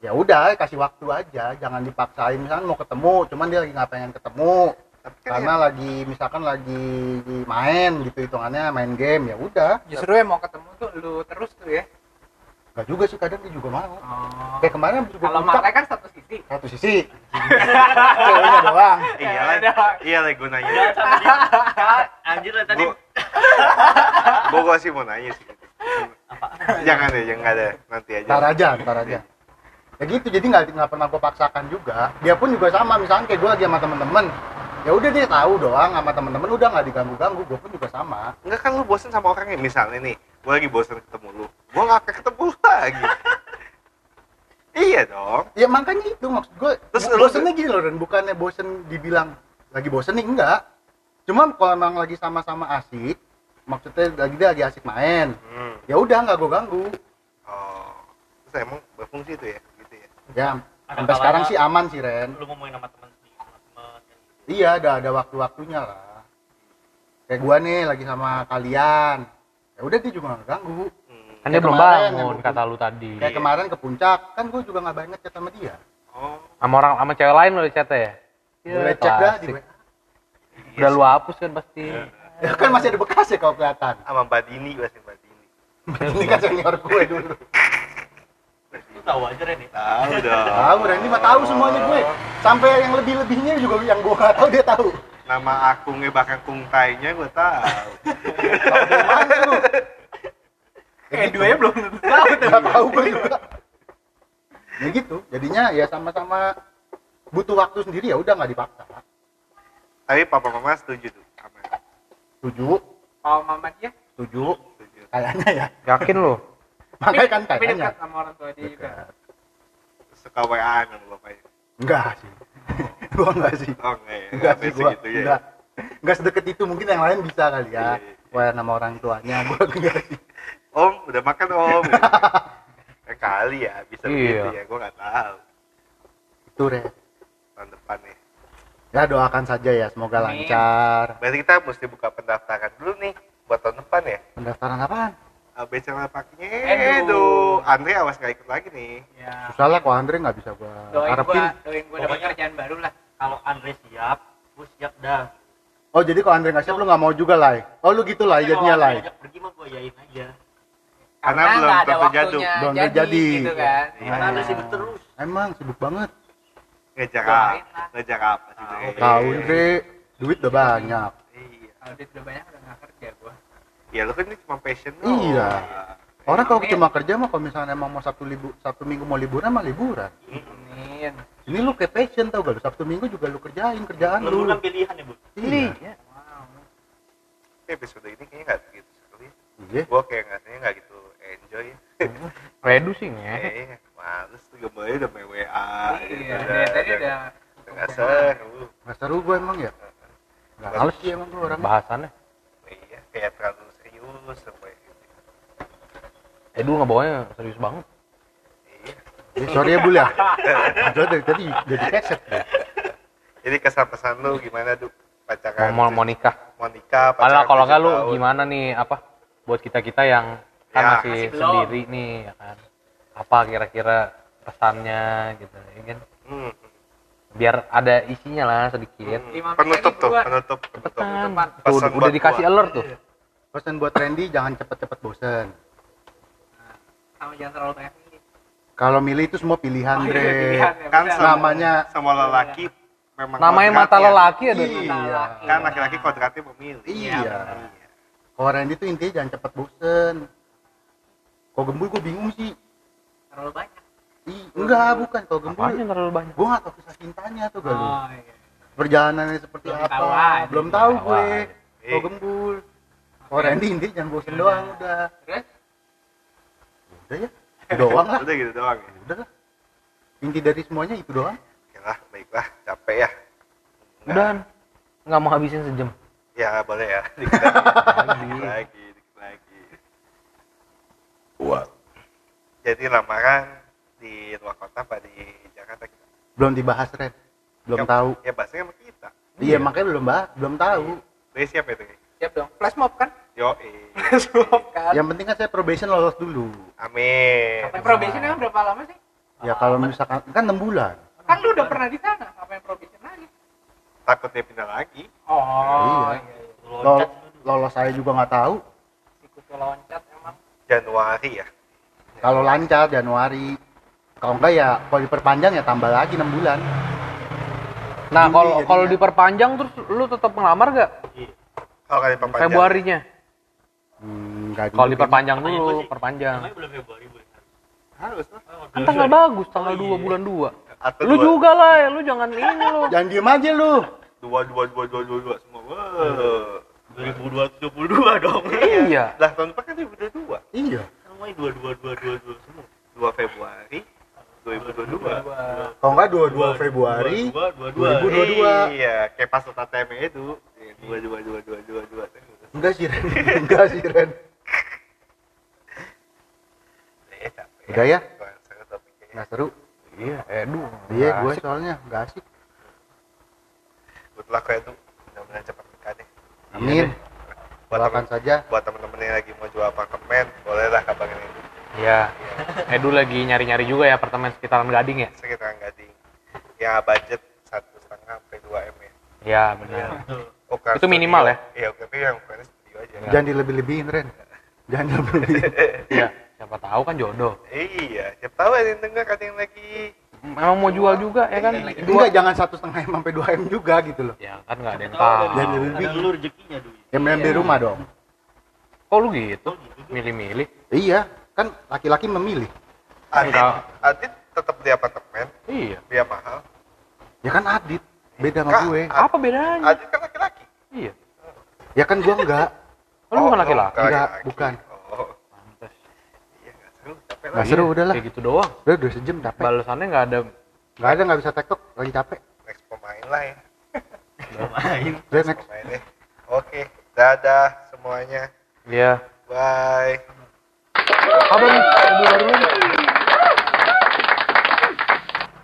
Ya udah, kasih waktu aja, jangan dipaksain. Misalkan mau ketemu, cuman dia lagi nggak pengen ketemu. Tapi kan Karena lagi misalkan lagi main gitu hitungannya, main game ya udah. justru yang mau ketemu tuh lu terus tuh ya Gak juga sih kadang dia juga mau. oh. Kayak kemarin habis gua kalau Marley kan satu sisi satu sisi. Ceweknya doang. iya lah, iya lah gue nanya. Ya, Anjir lah tadi. Gue <laughs> gue sih mau nanya sih. Apa? Jangan deh, jangan ada nanti aja. Ntar aja, ntar aja. Ya gitu, jadi nggak nggak pernah gue paksakan juga. Dia pun juga sama, misalnya kayak gue lagi sama temen-temen. Ya udah dia tahu doang sama temen-temen, udah nggak diganggu-ganggu. Gue pun juga sama. Enggak kan lu bosen sama orangnya misalnya nih, gue lagi bosen ketemu lu, gue nggak akan ketemu <laughs> lagi. iya dong. Ya makanya itu maksud gue. Terus bosennya gini loh, dan bukannya bosen dibilang lagi bosen nih enggak. Cuma kalau emang lagi sama-sama asik, maksudnya lagi dia lagi asik main, Hmm. ya udah nggak gue ganggu. Oh, terus emang berfungsi itu ya, gitu ya. Ya Ada sampai sekarang sih aman sih Ren. Lu ngomongin sama teman. Iya, ada ada waktu-waktunya lah. Kayak gua nih lagi sama kalian. Ya udah dia juga nggak ganggu. Hmm. Kan dia belum bangun kata lu tadi. Kayak kemarin ke puncak, kan gua juga nggak banget chat sama dia. Oh, Sama orang sama cewek lain lo chat ya? Iya, Boleh cek dah di. Udah lu hapus kan pasti. Ya kan masih ada bekas ya kalau kelihatan. sama Mbak Dini, pasti Mbak Dini. Ini kan senior gue dulu. Tahu aja Ren ya? Tahu <laughs> dong. Tahu Randy mah tahu semuanya gue. Sampai yang lebih-lebihnya juga yang gua nggak tahu dia tahu. Nama akungnya bahkan kungtainya gue tahu. Mana lu? eh duanya belum tentu tahu tuh Nggak tahu gue juga. Ya gitu. Jadinya ya sama-sama butuh waktu sendiri ya udah nggak dipaksa. Tapi papa mama setuju tuh sama Setuju, oh mama dia setuju. setuju. Kayaknya ya. Yakin lu? Makanya kan tapi kayaknya. dekat sama orang tua dia juga Suka WA-an sama bapaknya. Enggak sih. <laughs> gua enggak sih. Oh enggak ya, Enggak sih gua. segitu ya. Enggak. Enggak sedekat itu mungkin yang lain bisa kali Iya, ya. iya. Wah nama orang tuanya gua <laughs> enggak sih. Om, udah makan om. ya, <laughs> kali ya, bisa Iya. begitu ya, gue nggak tahu. Itu Re. Tahun depan nih. Ya doakan saja ya semoga Amin. lancar. Berarti kita mesti buka pendaftaran dulu nih buat tahun depan ya. Pendaftaran apaan? ABC pakinya. Edu. Andre awas nggak ikut lagi nih. ya Susah lah kok Andre nggak bisa gua doain harapin. gua doain gua dapat kerjaan baru lah Kalau Andre siap, gue siap dah. Oh jadi kalau Andre nggak siap lu nggak mau juga lah. Oh lu gitu lah jadinya lah. Pergi mah gue yain aja. Karena belum nggak ada tentu waktunya jadul. Belum jadi, jadi. gitu kan Iya. Karena Andre sibuk terus. Emang sibuk banget. Ngejar Doain apa? Ngejar apa sih? Tahu. Dre? Tahu Andre, duit udah banyak. Iya. kalau duit udah banyak udah nggak kerja gua Ya lu kan ini cuma passion doang. Iya. Orang kalau cuma kerja mah kalau misalnya emang mau satu libu satu minggu mau liburan mah liburan. Amin. Ini lu kayak passion tau gak lu? Sabtu minggu juga lu kerjain kerjaan lu bulan pilihan ya bu? Iya. Wow. Tapi episode ini kayaknya nggak gitu sekali iya. Gua kayak ngasihnya nggak gitu enjoy redu sih nge eh males tuh gambarnya udah main WA gitu Iya, udah dari tadi udah- nggak seru. Nggak seru gue emang ya? Nggak males sih emang gue orangnya. Bahasannya. Iya kayak terlalu serius sampai gitu Edu nggak bawanya serius banget. Iya. Eh, sorry ya bul ya. <laughs> Padahal dari tadi jadi keset ya. jadi kesan pesan lu gimana tuh pacaran mau mau, nikah. Mau nikah pacaran kalau nggak lu tahun. gimana nih apa buat kita kita yang kan Ya, masih masih belum. sendiri nih ya kan? Apa kira-kira pesannya gitu ya kan? Hmm, biar ada isinya lah sedikit. Hmm. Penutup tuh penutup. penutup. Pesan udah buat dikasih gua. alert tuh pesan buat Randy jangan cepet-cepet bosen. Sama jangan terlalu banyak milih. kalau milih itu semua pilihan Oh, iya, Dre. pilihan ya, kan sama- namanya sama lelaki memang namanya mata lelaki ada Iya. Laki. kan laki-laki kodratnya memilih Iya. Iya. kalau Randy tuh intinya jangan cepet bosen. Kalau gembul gue bingung sih. Terlalu banyak. Ih, enggak bukan. Kalau gembul apanya terlalu banyak? Gue gak tau kisah cintanya tuh gak lu Oh, iya. perjalanannya seperti Belum apa? tahu belum tahu gue. kalau gembul kalau Randy intinya jangan bosen doang udah. Terus? udah ya? Doang lah. Udah gitu doang ya? Udah lah. Inti dari semuanya itu doang. Oke lah baiklah. Capek ya? Nggak- udah nggak mau habisin sejam. Ya boleh ya. <laughs> Dikit lagi dikit lagi. dikit lagi. Jadi lamaran di luar kota apa di Jakarta kita? Belum dibahas Ren belum Ya, tahu. ya bahasanya sama kita. Iya makanya belum bahas belum tahu. Dari siapa itu? Siap dong. Flash mob kan? Yo mob kan. yang penting kan saya probation lolos dulu amin Sampai probation emang berapa lama sih? ya kalau misalkan kan enam bulan Kan lu udah pernah di sana, ngapain probation lagi? takut dia pindah lagi Oh, Iya. iya. iya. Lol- loncat lolos saya juga nggak tahu Sikutnya loncat emang. Januari ya kalau lancar Januari kalau enggak ya kalau diperpanjang ya tambah lagi enam bulan nah Juli kalau kalau diperpanjang terus lu tetap ngelamar gak kalau kali perpanjang Februarinya Hmm, nggak kalau juga diperpanjang dulu perpanjang harus lah kan tanggal bagus tanggal Oh, 2 iya. bulan 2 atau lu dua, juga lah ya, lu jangan ini lu jangan diem aja lu dua dua dua dua dua dua semua Wah. 2022 dong iya lah tahun depan kan 2022 iya semuanya dua dua dua dua dua semua 2 Februari 2022 kalau enggak 22 Februari dua dua dua 2022 iya kayak pas UTM itu Iya, dua dua dua dua dua dua enggak sih Ren. <laughs> Enggak sih Ren. Capek. Udah ya? Topiknya. nggak seru? Iya edu iya gue asik. soalnya nggak asik. Good luck ya tuh. Mudah-mudahan cepat nikah deh. Amin. Buat doakan saja. buat temen-temen yang lagi mau jual apartemen bolehlah kabarin itu iya. Edu lagi nyari-nyari juga ya apartemen sekitaran Gading ya? Sekitaran gading. Ya budget satu setengah sampai dua m ya. Iya benar Itu minimal studio. ya? iya tapi yang ukurannya studio aja. Jangan dilebih-lebihin Ren. Jangan dilebih-lebihin. <laughs> Iya siapa tahu kan jodoh. Iya siapa tahu ada yang denger ada yang lagi. Memang mau jual juga ya kan? Enggak dua jangan satu setengah m sampai dua m juga gitu loh. Ya kan nggak ada yang Tahu Jangan ada lebih. ada lu rezekinya dulu yang main di rumah dong. Kok lu gitu? Milih-milih. Iya kan laki-laki memilih. Adit, Enggak. Adit tetap di apartemen. Iya. Dia mahal. Ya kan Adit beda sama gue. Apa bedanya? Adit kan laki-laki iya. Ya kan gue enggak. Oh, lu bukan laki-laki? Enggak, bukan. oh. Pantes. iya nggak seru capek lah Nggak seru udahlah kayak gitu doang. Udah udah sejam capek. Balasannya nggak ada. Nggak ada nggak bisa tektok lagi capek. Next pemain lah ya. Main. Udah next. pemain deh. Oke dadah semuanya. Iya. bye. Apa nih? Mobil baru lagi.